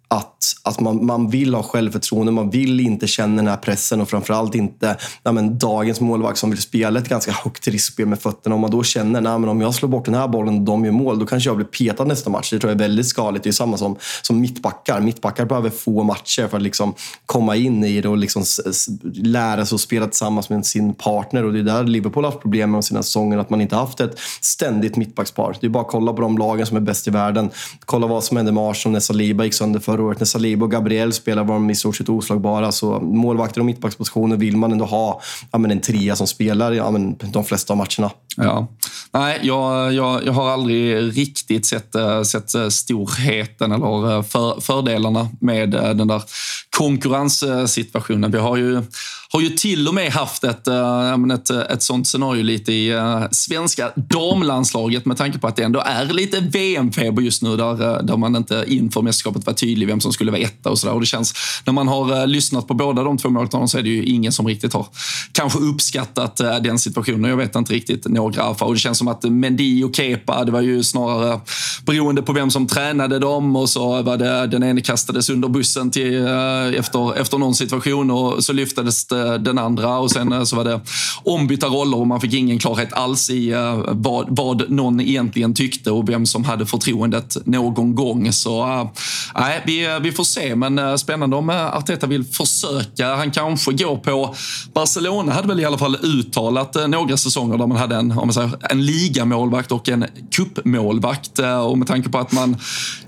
att, att man, man vill ha självförtroende, man vill inte känna den här pressen och framförallt inte ja, men, dagens målvakt som vill spela ett ganska högt riskspel med fötterna. Om man då känner att om jag slår bort den här bollen och de gör mål, då kanske jag blir petad nästa match. Det tror jag är väldigt skadligt. Det är samma som, som mittbackar. Mittbackar behöver få matcher för att liksom komma in i det och liksom lära sig att spela tillsammans med sin partner. Och Det är där Liverpool har haft problem med sina säsonger, att man inte haft ett ständigt mittbackspar. Det är bara att kolla på de lagen som är bäst i världen. Kolla vad som hände med Arsenal när Saliba gick sönder för förra året. När Saliba och Gabriel spelar var de i stort sett oslagbara. Så målvakter och mittbackspositioner vill man ändå ha ja, men en trea som spelar ja, men de flesta av matcherna. Ja. Nej, jag, jag, jag har aldrig riktigt sett, eh, sett eh, storheten eller eh, för, fördelarna med den där konkurrenssituationen. Vi har ju, har ju till och med haft ett, ett, ett sånt scenario lite i svenska damlandslaget med tanke på att det ändå är lite VM-feber just nu där, där man inte inför mästerskapet var tydlig vem som skulle vara etta och sådär. Och det känns, när man har lyssnat på båda de två måltavlorna, så är det ju ingen som riktigt har kanske uppskattat den situationen. Jag vet inte riktigt några. Och det känns som att Mendy och Kepa, det var ju snarare beroende på vem som tränade dem och så var det den ene kastades under bussen till, eh, efter, efter någon situation och så lyftades den andra och sen eh, så var det ombytta roller och man fick ingen klarhet alls i eh, vad, vad någon egentligen tyckte och vem som hade förtroendet någon gång. Så nej, vi, vi får se, men spännande om Arteta vill försöka. Han kanske går på Barcelona hade väl i alla fall uttalat några säsonger där man hade en, om man säger, en ligamålvakt och en kuppmålvakt. Eh, och med tanke på att man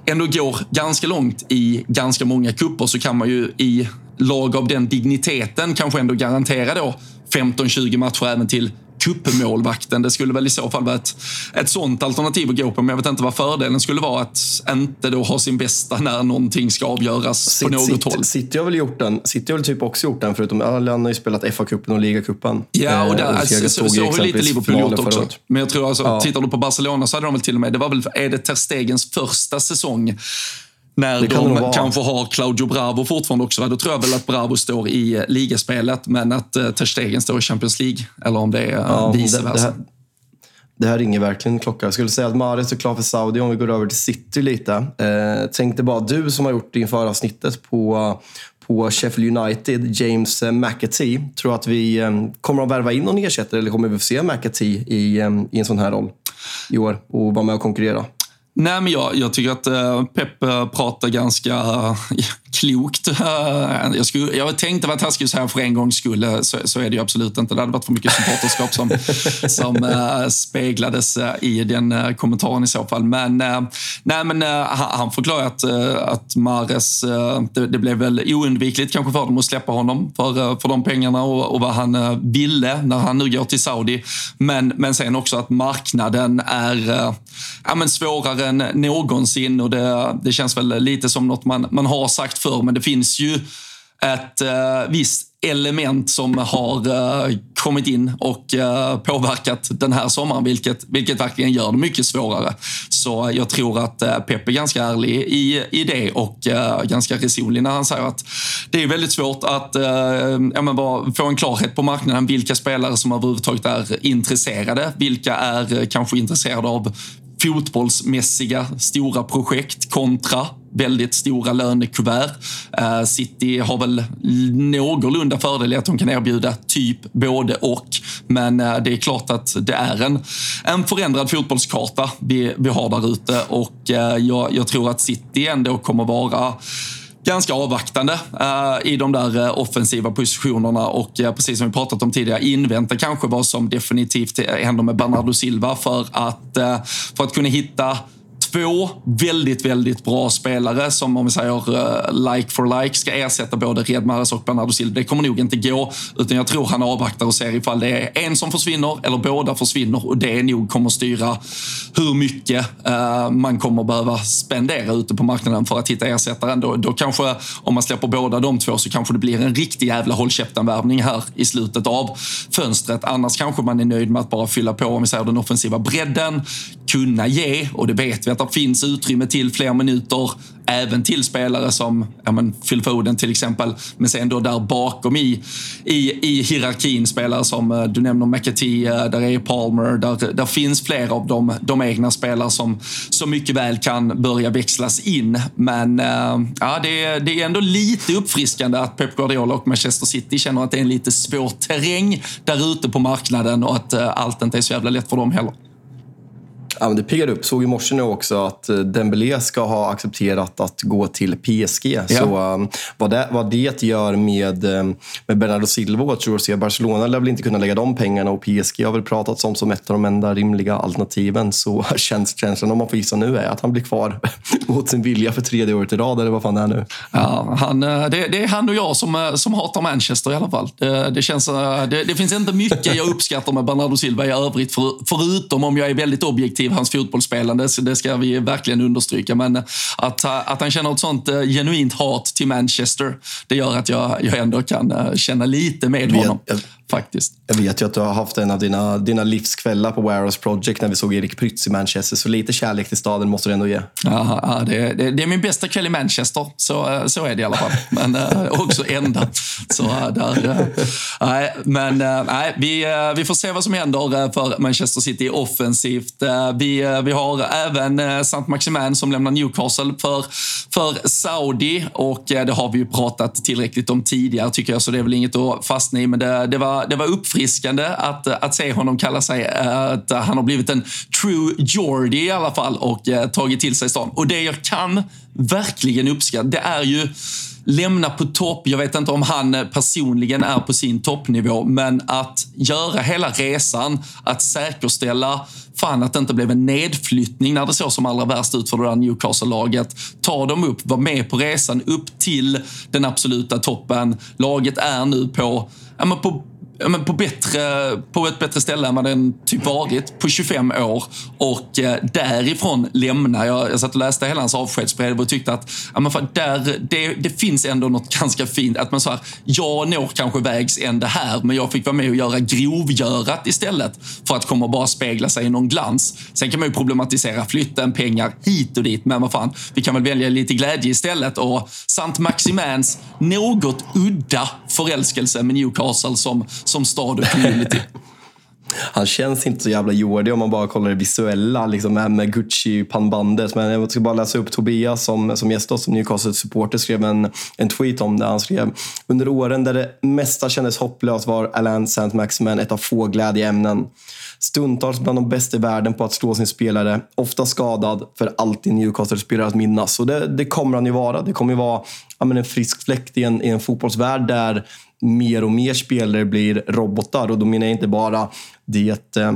ändå går ganska långt i ganska många kupper så kan man ju i lag av den digniteten kanske ändå garantera då 15-20 matcher även till kuppmålvakten. Det skulle väl i så fall vara ett, ett sånt alternativ att gå på, men jag vet inte vad fördelen skulle vara att inte då ha sin bästa när någonting ska avgöras Sitt, på något City, håll. City har väl gjort den. City har väl typ också gjort den, förutom han har ju spelat FA-cupen och ligacupen. Ja, och där, eh, alltså, så, så har lite Liverpool gjort också. Men jag tror alltså, ja. tittar du på Barcelona så hade de väl till och med, det var väl, är det Ter Stegens första säsong när de kanske har Claudio Bravo fortfarande också. Då tror jag väl att Bravo står i eh, ligaspelet, men att uh, Ter Stegen står i Champions League. Eller om det är ja, vice versa. Det, det, här, det ringer verkligen klocka. Jag skulle säga att Mahrez är klar för Saudi om vi går över till City lite. Eh, tänkte bara, du som har gjort din föravsnittet på på Sheffield United, James eh, McAtee. Tror att vi kommer att värva in någon ersättare eller kommer vi få se McAtee i, i en sån här roll i år och vara med och konkurrera? Nej, men jag, jag tycker att uh, Pep uh, pratar ganska uh, klokt. jag, skulle, jag tänkte vara taskig så här för en gångs skull. Så, så, är det ju absolut inte. Det hade varit för mycket supporterskap som, som speglades i den kommentaren i så fall. Men, nej, men han förklarar att, att Mares, det, det, blev väl oundvikligt kanske för dem att släppa honom för, för de pengarna och, och vad han ville när han nu går till Saudi. Men, men sen också att marknaden är ja, men svårare än någonsin och det, det känns väl lite som något man, man har sagt förr, men det finns ju ett eh, visst element som har eh, kommit in och eh, påverkat den här sommaren, vilket, vilket verkligen gör det mycket svårare. Så jag tror att eh, Pep är ganska ärlig i, i det och eh, ganska resonlig när han säger att det är väldigt svårt att eh, ja, men bara få en klarhet på marknaden vilka spelare som överhuvudtaget är intresserade. Vilka är eh, kanske intresserade av fotbollsmässiga stora projekt kontra väldigt stora lönekuvert. Eh, City har väl någorlunda fördel i att de kan erbjuda typ både och. Men eh, det är klart att det är en, en förändrad fotbollskarta vi, vi har där ute och eh, jag, jag tror att City ändå kommer vara ganska avvaktande uh, i de där uh, offensiva positionerna och uh, precis som vi pratat om tidigare invänta kanske vad som definitivt händer med Bernardo Silva för att, för att kunna hitta två väldigt, väldigt bra spelare som om vi säger eh, like for like ska ersätta både Redmares Mahrez och Bernardo Silva. Det kommer nog inte gå, utan jag tror han avvaktar och ser ifall det är en som försvinner eller båda försvinner och det nog kommer styra hur mycket eh, man kommer behöva spendera ute på marknaden för att hitta ersättaren. Då, då kanske, om man släpper båda de två, så kanske det blir en riktig jävla håll värvning här i slutet av fönstret. Annars kanske man är nöjd med att bara fylla på, om vi säger den offensiva bredden, kunna ge, och det vet vi att det finns utrymme till fler minuter även till spelare som ja, men Phil Foden till exempel. Men sen då där bakom i, i, i hierarkin spelare som eh, du nämner McAtee, eh, där är Palmer, där, där finns fler av de, de egna spelare som så mycket väl kan börja växlas in. Men äh, ja, det, det är ändå lite uppfriskande att Pep Guardiola och Manchester City känner att det är en lite svår terräng där ute på marknaden och att äh, allt inte är så jävla lätt för dem heller. Ja, men det piggar upp. Såg i morse nu också att eh, Dembélé ska ha accepterat att gå till PSG. Ja. Så um, vad, det, vad det gör med, um, med Bernardo Silva och tror jag Barcelona lär väl inte kunna lägga de pengarna och PSG har väl pratats om som ett av de enda rimliga alternativen. Så känns, känslan, om man får gissa nu, är att han blir kvar mot sin vilja för tredje året i rad, eller vad fan det är nu. Ja, han, eh, det, det är han och jag som, eh, som hatar Manchester i alla fall. Det, det känns, det, det finns inte mycket jag uppskattar med Bernardo Silva i övrigt, för, förutom om jag är väldigt objektiv positiv, hans fotbollsspelande. det ska vi verkligen understryka. Men att, att han känner ett sånt uh, genuint hat till Manchester, det gör att jag, jag ändå kan uh, känna lite med honom. Jag, faktiskt. Jag vet ju att du har haft en av dina, dina livskvällar på Warehouse Project när vi såg Erik Prytz i Manchester, så lite kärlek till staden måste du ändå ge. Ja, det, det, det, är min bästa kväll i Manchester, så, så är det i alla fall. Men äh, också enda. Så, äh, där, äh, nej, men nej, vi, vi får se vad som händer för Manchester City offensivt. Vi, vi har även Saint Maximin som lämnar Newcastle för, för Saudi och det har vi ju pratat tillräckligt om tidigare tycker jag, så det är väl inget att fastna i. Men det, det var, det var uppfriskande att, att se honom kalla sig eh, att han har blivit en true Geordie i alla fall och eh, tagit till sig stan. Och det jag kan verkligen uppskatta, det är ju lämna på topp. Jag vet inte om han personligen är på sin toppnivå, men att göra hela resan, att säkerställa fan att det inte blev en nedflyttning när det såg som allra värst ut för det där Newcastle-laget. Ta dem upp, var med på resan upp till den absoluta toppen. Laget är nu på, ja, på ja, men på, bättre, på ett bättre ställe än vad den typ varit på 25 år. Och eh, därifrån lämna. Jag, jag satt och läste hela hans avskedsbrev och tyckte att ja, men för där, det, det finns ändå något ganska fint. Att man så här, jag når kanske vägs ände här, men jag fick vara med och göra grovgörat istället för att komma och bara spegla sig i någon glans. Sen kan man ju problematisera flytten, pengar hit och dit, men vad fan, vi kan väl välja lite glädje istället. Och Sant Maximans något udda förälskelse med Newcastle som som stad och community. Han känns inte så jävla jordig om man bara kollar det visuella liksom med Gucci-pannbandet. Men jag ska bara läsa upp Tobias som, som gäst som Newcastle-supporter skrev en, en tweet om det. Han skrev under åren där det mesta kändes hopplöst var Alain Saint-Maximin ett av få glädjeämnen. Stundtals bland de bästa i världen på att slå sin spelare. Ofta skadad, för alltid Newcastle-spelare att minnas. Och det, det kommer han ju vara. Det kommer ju vara ja, men en frisk fläkt i en, i en fotbollsvärld där mer och mer spelare blir robotar. Och då menar jag inte bara det eh,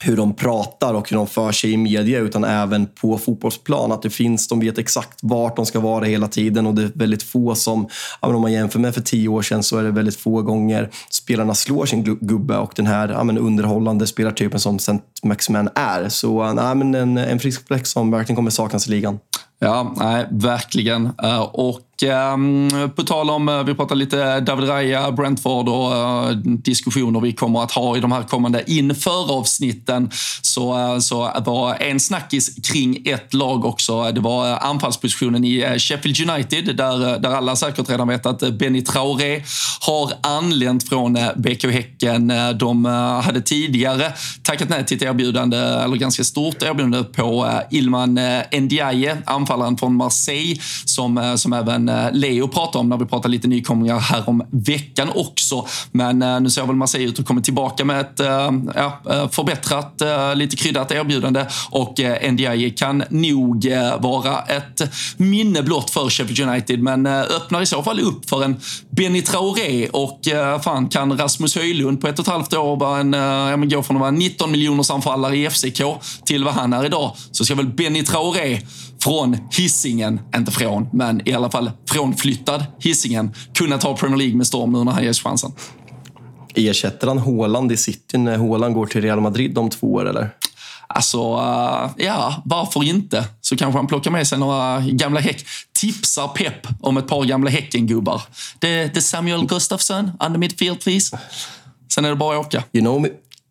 hur de pratar och hur de för sig i media utan även på fotbollsplan. Att det finns, de vet exakt vart de ska vara hela tiden och det är väldigt få som, om man jämför med för tio år sedan så är det väldigt få gånger spelarna slår sin gubbe och den här ja, men underhållande spelartypen som St. Maximan är. Så eh, nej, men en, en frisk fläck som verkligen kommer saknas i ligan. Ja, nej, verkligen. Eh, och och eh, på tal om, eh, vi pratar lite David Raya, Brentford och eh, diskussioner vi kommer att ha i de här kommande införavsnitten så, eh, så var en snackis kring ett lag också. Det var eh, anfallspositionen i Sheffield United där, där alla säkert redan vet att Benny Traoré har anlänt från BK Häcken. De hade tidigare tackat nej till ett erbjudande, eller ganska stort erbjudande på Ilman Ndiaye, anfallaren från Marseille som, som även Eh, Leo pratade om när vi pratade lite nykomlingar här om veckan också. Men eh, nu ser väl Marseille ut att komma tillbaka med ett eh, ja, förbättrat, lite kryddat erbjudande. Och NDI kan nog vara ett minne blott för Sheffield United. Men öppnar i så fall upp för en Benny Traoré. Och fan kan Rasmus Höjlund på ett och ett halvt år vara en, ja, men gå från att vara 19 miljoners anfallare i FCK till vad han är idag så ska väl Benny Traoré från hissingen, inte från, men i alla fall frånflyttad hissingen, kunna ta Premier League med storm nu när han ges chansen. Ersätter han Håland i City när Håland går till Real Madrid om två år, eller? Alltså, uh, ja, varför inte? Så kanske han plockar med sig några gamla Häck. Tipsar Pep om ett par gamla Häcken-gubbar. Det, det Samuel Gustafsson, under midfield please. Sen är det bara att åka. You know,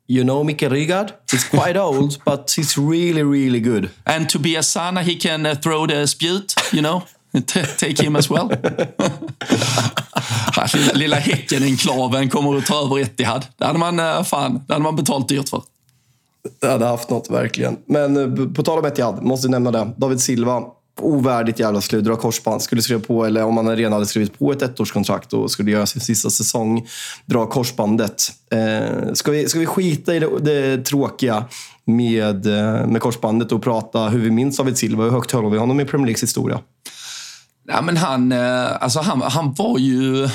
You know Mikael Rygaard? He's quite old, but he's really, really good. And Tobias Sana, he can uh, throw the spjut, you know? Take him as well. lilla, Häcken-enklaven kommer att ta över Etihad. Det hade man, uh, fan, det hade man betalt dyrt för. Det hade haft något, verkligen. Men uh, på tal om Etihad, måste nämna det. David Silva ovärdigt jävla slut. Dra korsband. Skulle skriva på, eller om man redan hade skrivit på ett ettårskontrakt och skulle göra sin sista säsong, dra korsbandet. Eh, ska, vi, ska vi skita i det, det tråkiga med, eh, med korsbandet och prata hur vi minns David Silva? Hur högt håller vi honom i Premier Leagues historia? Ja, men han, eh, alltså han, han var ju... Eh,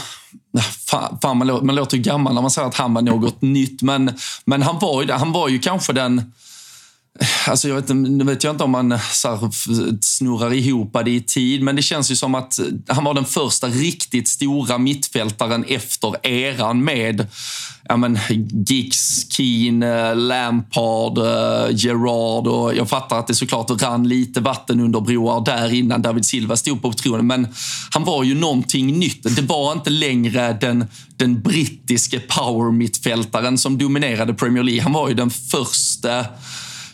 fan, fan man, låter, man låter ju gammal när man säger att han var något nytt, men, men han, var ju, han var ju kanske den Alltså jag vet, nu vet jag inte om man eh, så här, snurrar ihop det i tid, men det känns ju som att eh, han var den första riktigt stora mittfältaren efter eran med ja, men, Giggs, Keane, eh, Lampard, Gerard och jag fattar att det såklart rann lite vatten under broar där innan David Silva stod på tronen, men han var ju någonting nytt. Det var inte längre den, den brittiske power-mittfältaren som dominerade Premier League. Han var ju den första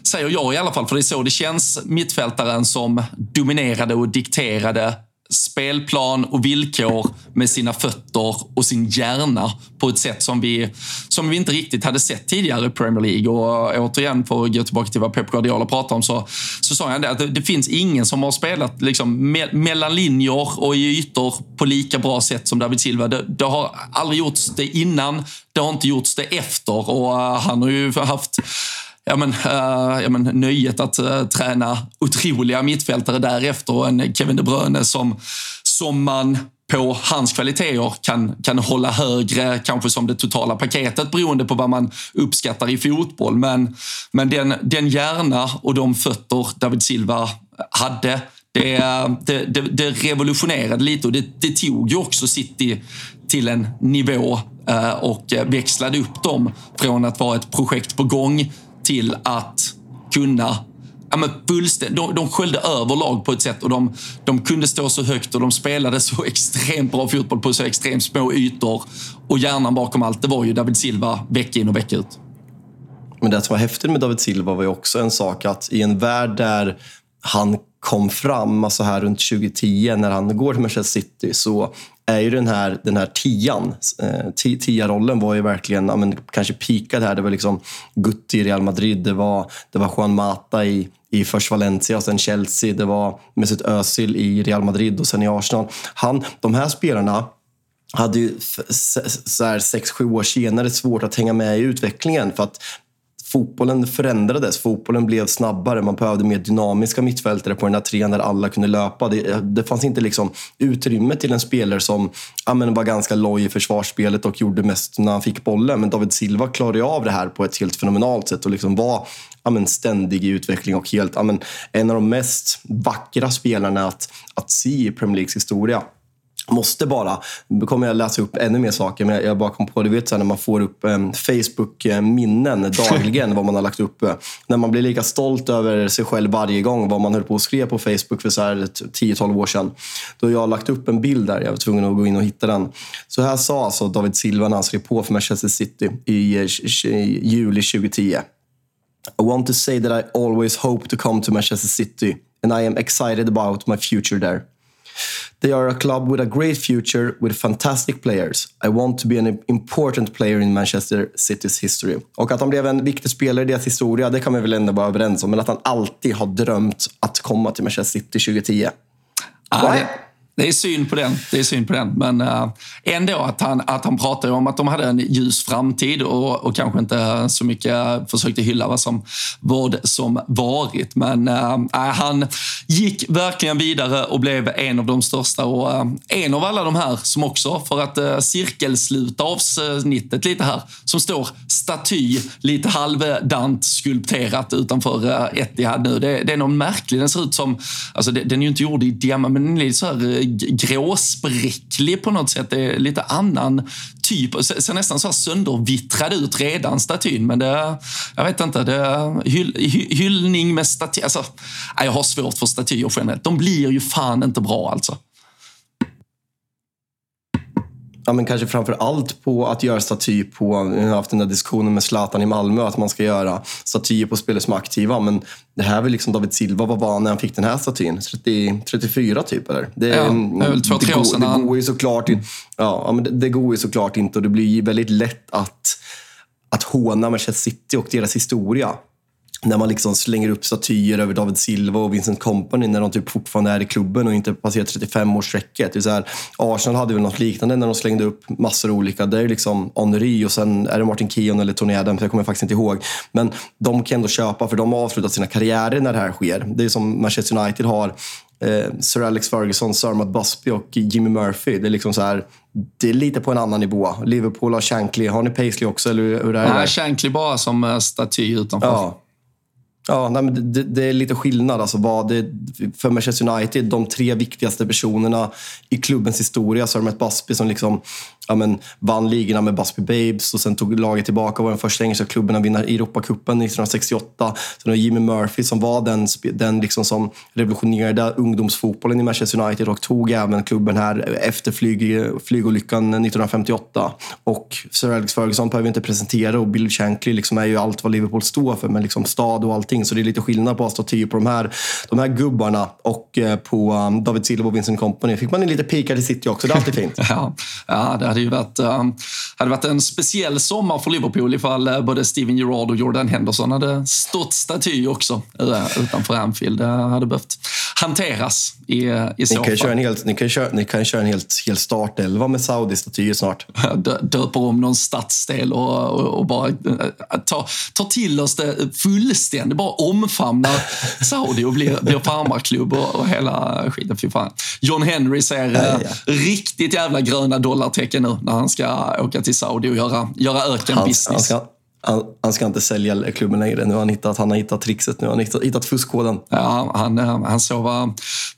säger jag i alla fall, för det är så det känns, mittfältaren som dominerade och dikterade spelplan och villkor med sina fötter och sin hjärna på ett sätt som vi, som vi inte riktigt hade sett tidigare i Premier League. Och eh, återigen, för att gå tillbaka till vad Pep Guardiola pratade om, så, så sa han det att det, det finns ingen som har spelat liksom, me mellan linjer och i ytor på lika bra sätt som David Silva. Det, det har aldrig gjorts det innan, det har inte gjorts det efter och uh, han har ju haft ja, men, uh, ja, men, nöjet att uh, träna otroliga mittfältare därefter och en Kevin De Bruyne som, som man på hans kvaliteter kan, kan hålla högre, kanske som det totala paketet beroende på vad man uppskattar i fotboll. Men, men den, den hjärna och de fötter David Silva hade, det, det, det, det revolutionerade lite och det, det tog ju också City till en nivå eh, och växlade upp dem från att vara ett projekt på gång till att kunna Ja, men de, de sköljde över lag på ett sätt och de, de kunde stå så högt och de spelade så extremt bra fotboll på så extremt små ytor. Och hjärnan bakom allt, det var ju David Silva vecka in och vecka ut. Men det som var häftigt med David Silva var ju också en sak att i en värld där han kom fram, alltså här runt 2010 när han går till Manchester City, så är ju den här, den här tian. Eh, tia-rollen var ju verkligen, ja, men, kanske peakad här. Det var liksom Gutti i Real Madrid, det var, det var Juan Mata i, i först Valencia och sen Chelsea. Det var Mesut Özil i Real Madrid och sen i Arsenal. Han, de här spelarna hade ju så här, sex, sju år senare svårt att hänga med i utvecklingen för att fotbollen förändrades. Fotbollen blev snabbare. Man behövde mer dynamiska mittfältare på den här trean där alla kunde löpa. Det, det fanns inte liksom utrymme till en spelare som ja, men var ganska loj i försvarsspelet och gjorde mest när han fick bollen. Men David Silva klarade av det här på ett helt fenomenalt sätt och liksom var ja, men ständig i utveckling och helt, ja, men en av de mest vackra spelarna att, att se i Premier Leagues historia måste bara, nu kommer jag läsa upp ännu mer saker, men jag bara kom på det, vet så här, när man får upp eh, Facebook-minnen dagligen, vad man har lagt upp. När man blir lika stolt över sig själv varje gång, vad man höll på och skrev på Facebook för 10-12 år sedan. Då jag har lagt upp en bild där, jag var tvungen att gå in och hitta den. Så här sa alltså David Silva när han skrev på för Manchester City i, eh, i juli 2010. I want to say that I always hope to come to Manchester City and I am excited about my future there. They are a club with a great future with fantastic players. I want to be an important player in Manchester Citys history. Och att han blev en viktig spelare i deras historia, det kan vi väl ändå vara överens om. Men att han alltid har drömt att komma till Manchester City 2010. Ah, det är synd på den. Det är synd på den. Men äh, ändå att han, att han pratade om att de hade en ljus framtid och, och kanske inte så mycket försökte hylla vad som, vad som varit. Men äh, han gick verkligen vidare och blev en av de största och äh, en av alla de här som också, för att äh, cirkelsluta avsnittet lite här, som står staty lite halvdant skulpterat utanför äh, Etihad nu. Det, det är någon märklig, den ser ut som, alltså det, den är ju inte gjord i diamant, men den är lite så här gråspräcklig på något sätt. Det är lite annan typ. Ser nästan så här söndervittrad ut redan, statyn. Men det, jag vet inte, det hyll, hyllning med staty. Alltså, jag har svårt för statyer generellt. De blir ju fan inte bra alltså ja, men kanske framför allt på att göra staty på, jag har haft den där diskussionen med Zlatan i Malmö, att man ska göra statyer på spelare som är aktiva. Men det här var liksom David Silva, vad var när han fick den här statyn? 30, 34 typ eller? Det, ja, det väl två, tre år sedan. Det, går ju såklart, in, ja, men det, det går ju såklart inte och det blir väldigt lätt att, att håna Manchester City och deras historia när man liksom slänger upp statyer över David Silva och Vincent Company när de typ fortfarande är i klubben och inte passerat 35-årsstrecket. Arsenal hade väl något liknande när de slängde upp massor olika. Det är liksom Henry och sen är det Martin Keown eller Tony Adams, jag kommer faktiskt inte ihåg. Men de kan ändå köpa för de har avslutat sina karriärer när det här sker. Det är som Manchester United har eh, Sir Alex Ferguson, Sir Matt Busby och Jimmy Murphy. Det är liksom så här, det är lite på en annan nivå. Liverpool har Shankly. Har ni Paisley också? Eller hur är det? Nej, Shankly bara som staty utanför. Ja. Ja, nej, men det, det, är lite skillnad. Alltså vad det, för Manchester United, de tre viktigaste personerna i klubbens historia, så har de ett Busby som liksom, ja, men, vann ligorna med Busby Babes och sen tog laget tillbaka och var den första engelska klubben att vinna Europacupen 1968. Sen har Jimmy Murphy som var den, den liksom som revolutionerade ungdomsfotbollen i Manchester United och tog även klubben här efter flyg, flygolyckan 1958. Och Sir Alex Ferguson behöver vi inte presentera och Bill Shankly liksom är ju allt vad Liverpool står för med liksom stad och allting. Så det är lite skillnad på staty på de här, de här gubbarna och eh, på um, David Silva och Vincent Company. Fick man en lite pika till City också, det är alltid fint. ja, ja, det hade ju varit, um, hade varit en speciell sommar för Liverpool ifall uh, både Steven Gerrard och Jordan Henderson hade stått staty också uh, utanför Anfield. Det hade behövt hanteras i, i så ni kan fall. En helt, ni, kan köra, ni kan köra en helt, helt startelva med Saudi-statyer snart. Döper om någon stadsdel och, och, och bara tar ta till oss det fullständigt. Bara omfamnar Saudi och blir, blir farmarklubb och, och hela skiten. Fy fan. John Henry ser ja, ja. riktigt jävla gröna dollartecken nu när han ska åka till Saudi och göra, göra ökenbusiness. Han, han, han, ska inte sälja klubben längre. Nu har han hittat, han har hittat trixet. Nu har han hittat, hittat fuskkoden. Ja, han, eh, han såg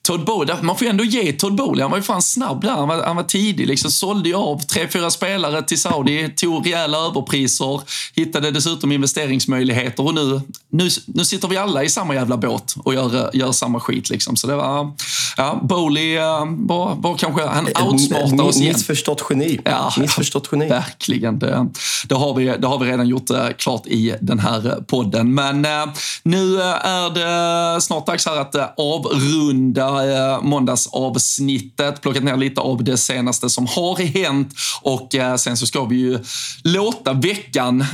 Todd Bowley. Man får ju ändå ge Todd Bowley. Han var ju fan snabb där. Han var, han var tidig. Liksom sålde ju av tre, fyra spelare till Saudi. Tog rejäla överpriser. Hittade dessutom investeringsmöjligheter. Och nu, nu, nu sitter vi alla i samma jävla båt och gör, gör samma skit. Liksom. Så det var... Ja, Bowley eh, var, var kanske... Han outsmartade oss igen. Missförstått geni. Ja, Missförstått geni. Verkligen. Det, det, har vi, det har vi redan gjort Eh, klart i den här podden. Men eh, nu eh, är det snart dags här att avrunda måndagsavsnittet. Plockat ner lite av det senaste som har hänt och sen så ska vi ju låta veckan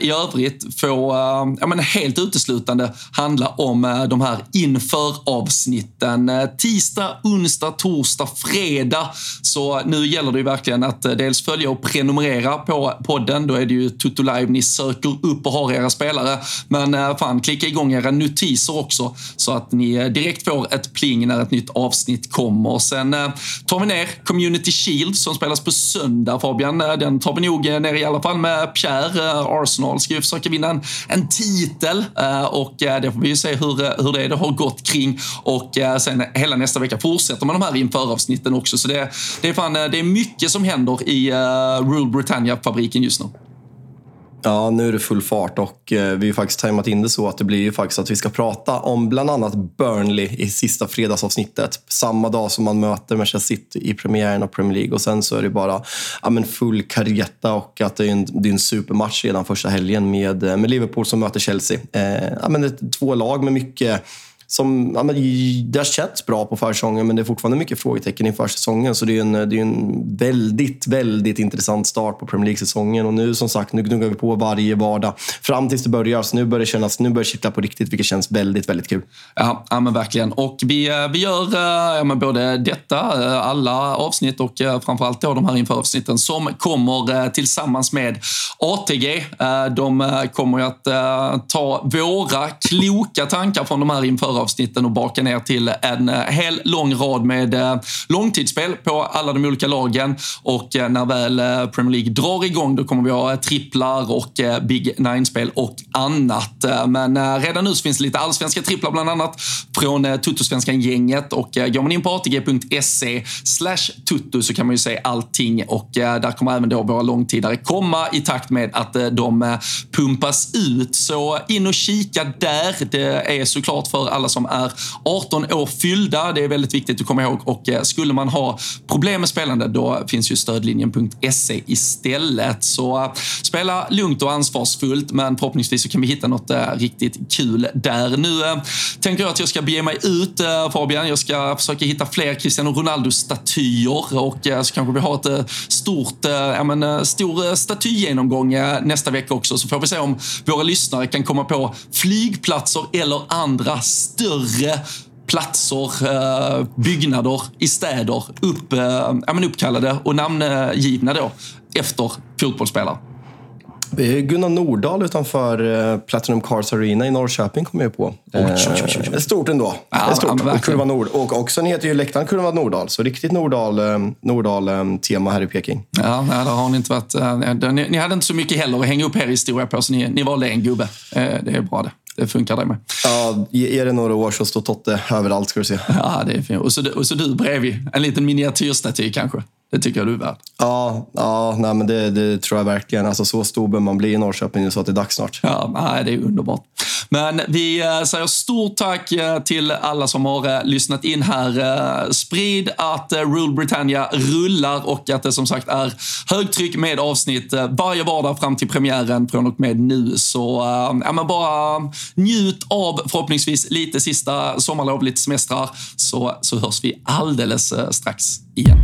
i övrigt få, ja men helt uteslutande handla om de här inför avsnitten. Tisdag, onsdag, torsdag, fredag. Så nu gäller det ju verkligen att dels följa och prenumerera på podden. Då är det ju Tutto Live ni söker upp och har era spelare. Men eh, fan, klicka igång era notiser också så att ni eh, direkt får ett pling när ett nytt avsnitt kommer. Sen eh, tar vi ner Community Shield som spelas på söndag Fabian. Den tar vi nog ner i alla fall med Pierre. Arsenal ska ju försöka vinna en, en titel och det får vi ju se hur, hur det, är. det har gått kring. Och sen hela nästa vecka fortsätter man de här införavsnitten också. Så det, det, är fan, det är mycket som händer i Rule Britannia-fabriken just nu. Ja, nu är det full fart och eh, vi har faktiskt tajmat in det så att det blir ju faktiskt att vi ska prata om bland annat Burnley i sista fredagsavsnittet. Samma dag som man möter Manchester City i premiären av Premier League och sen så är det bara ja, men full karrietta och att det är en, det är en supermatch redan första helgen med, eh, med Liverpool som möter Chelsea. Eh, ja, men det är två lag med mycket som, ja, men det har känts bra på försäsongen men det är fortfarande mycket frågetecken inför säsongen. Så det är en, det är en väldigt, väldigt intressant start på Premier League-säsongen. Och nu som sagt, nu gnuggar vi på varje vardag fram tills det börjar. Så nu börjar det kännas, nu börjar det kittla på riktigt, vilket känns väldigt, väldigt kul. Ja, ja men verkligen. Och vi, eh, vi gör eh, ja, men både detta, eh, alla avsnitt och framförallt då de här införavsnitten som kommer tillsammans med ATG. De kommer ju att ta våra kloka tankar från de här inför avsnitten och baka ner till en eh, hel lång rad med eh, långtidsspel på alla de olika lagen. Och eh, när väl Premier League drar igång då kommer vi ha tripplar och Big Nine-spel och annat. Men redan nu så finns det lite allsvenska tripplar bland annat från Tuttosvenskan-gänget och går man in på atg.se slash tutto så kan man ju se allting och där kommer även då våra långtidare komma i takt med att de pumpas ut. Så in och kika där. Det är såklart för alla alla som är 18 år fyllda. Det är väldigt viktigt att komma ihåg. Och eh, skulle man ha problem med spelande, då finns ju stödlinjen.se istället. Så eh, spela lugnt och ansvarsfullt, men förhoppningsvis så kan vi hitta något eh, riktigt kul där. Nu tänker jag att jag ska bege mig ut, Fabian. Jag ska försöka hitta fler Cristiano Ronaldo-statyer och så kanske vi har ett stort, ja, men, stor statygenomgång nästa vecka också. Så får vi se om våra lyssnare kan komma på flygplatser eller andra större platser, eh, byggnader i städer upp, eh, ja, men uppkallade och namngivna då efter fotbollsspelare. Gunnar Nordahl utanför eh, Platinum Cars Arena i Norrköping kom jag på. Det är stort ändå. Ja, det är stort. Ja, Kurva Nord. Och också heter ju läktaren Kurva Nordahl. Så riktigt Nordahl-tema Nordahl, här i Peking. Ja, nej, där har ni inte varit. Ni, ni hade inte så mycket heller att hänga upp er historia på, så ni, ni valde en gubbe. Det är bra det. Det funkar det med. Ja, ge det några år så står Totte överallt ska du se. Ja, det är fint. Och så, och så du bredvid. En liten miniatyrstaty kanske. Det tycker jag du är värd. Ja, ja nej, men det, det tror jag verkligen. Alltså, så stor bör man bli i Norrköping så att det är dags snart. Ja, nej, det är underbart. Men vi eh, säger stort tack eh, till alla som har eh, lyssnat in här. Sprid att Rule Britannia rullar och att det som sagt är högtryck med avsnitt varje vardag fram till premiären från och med nu. Så ja, men bara njut av förhoppningsvis lite sista sommarlov, lite semestrar, så, så hörs vi alldeles strax igen.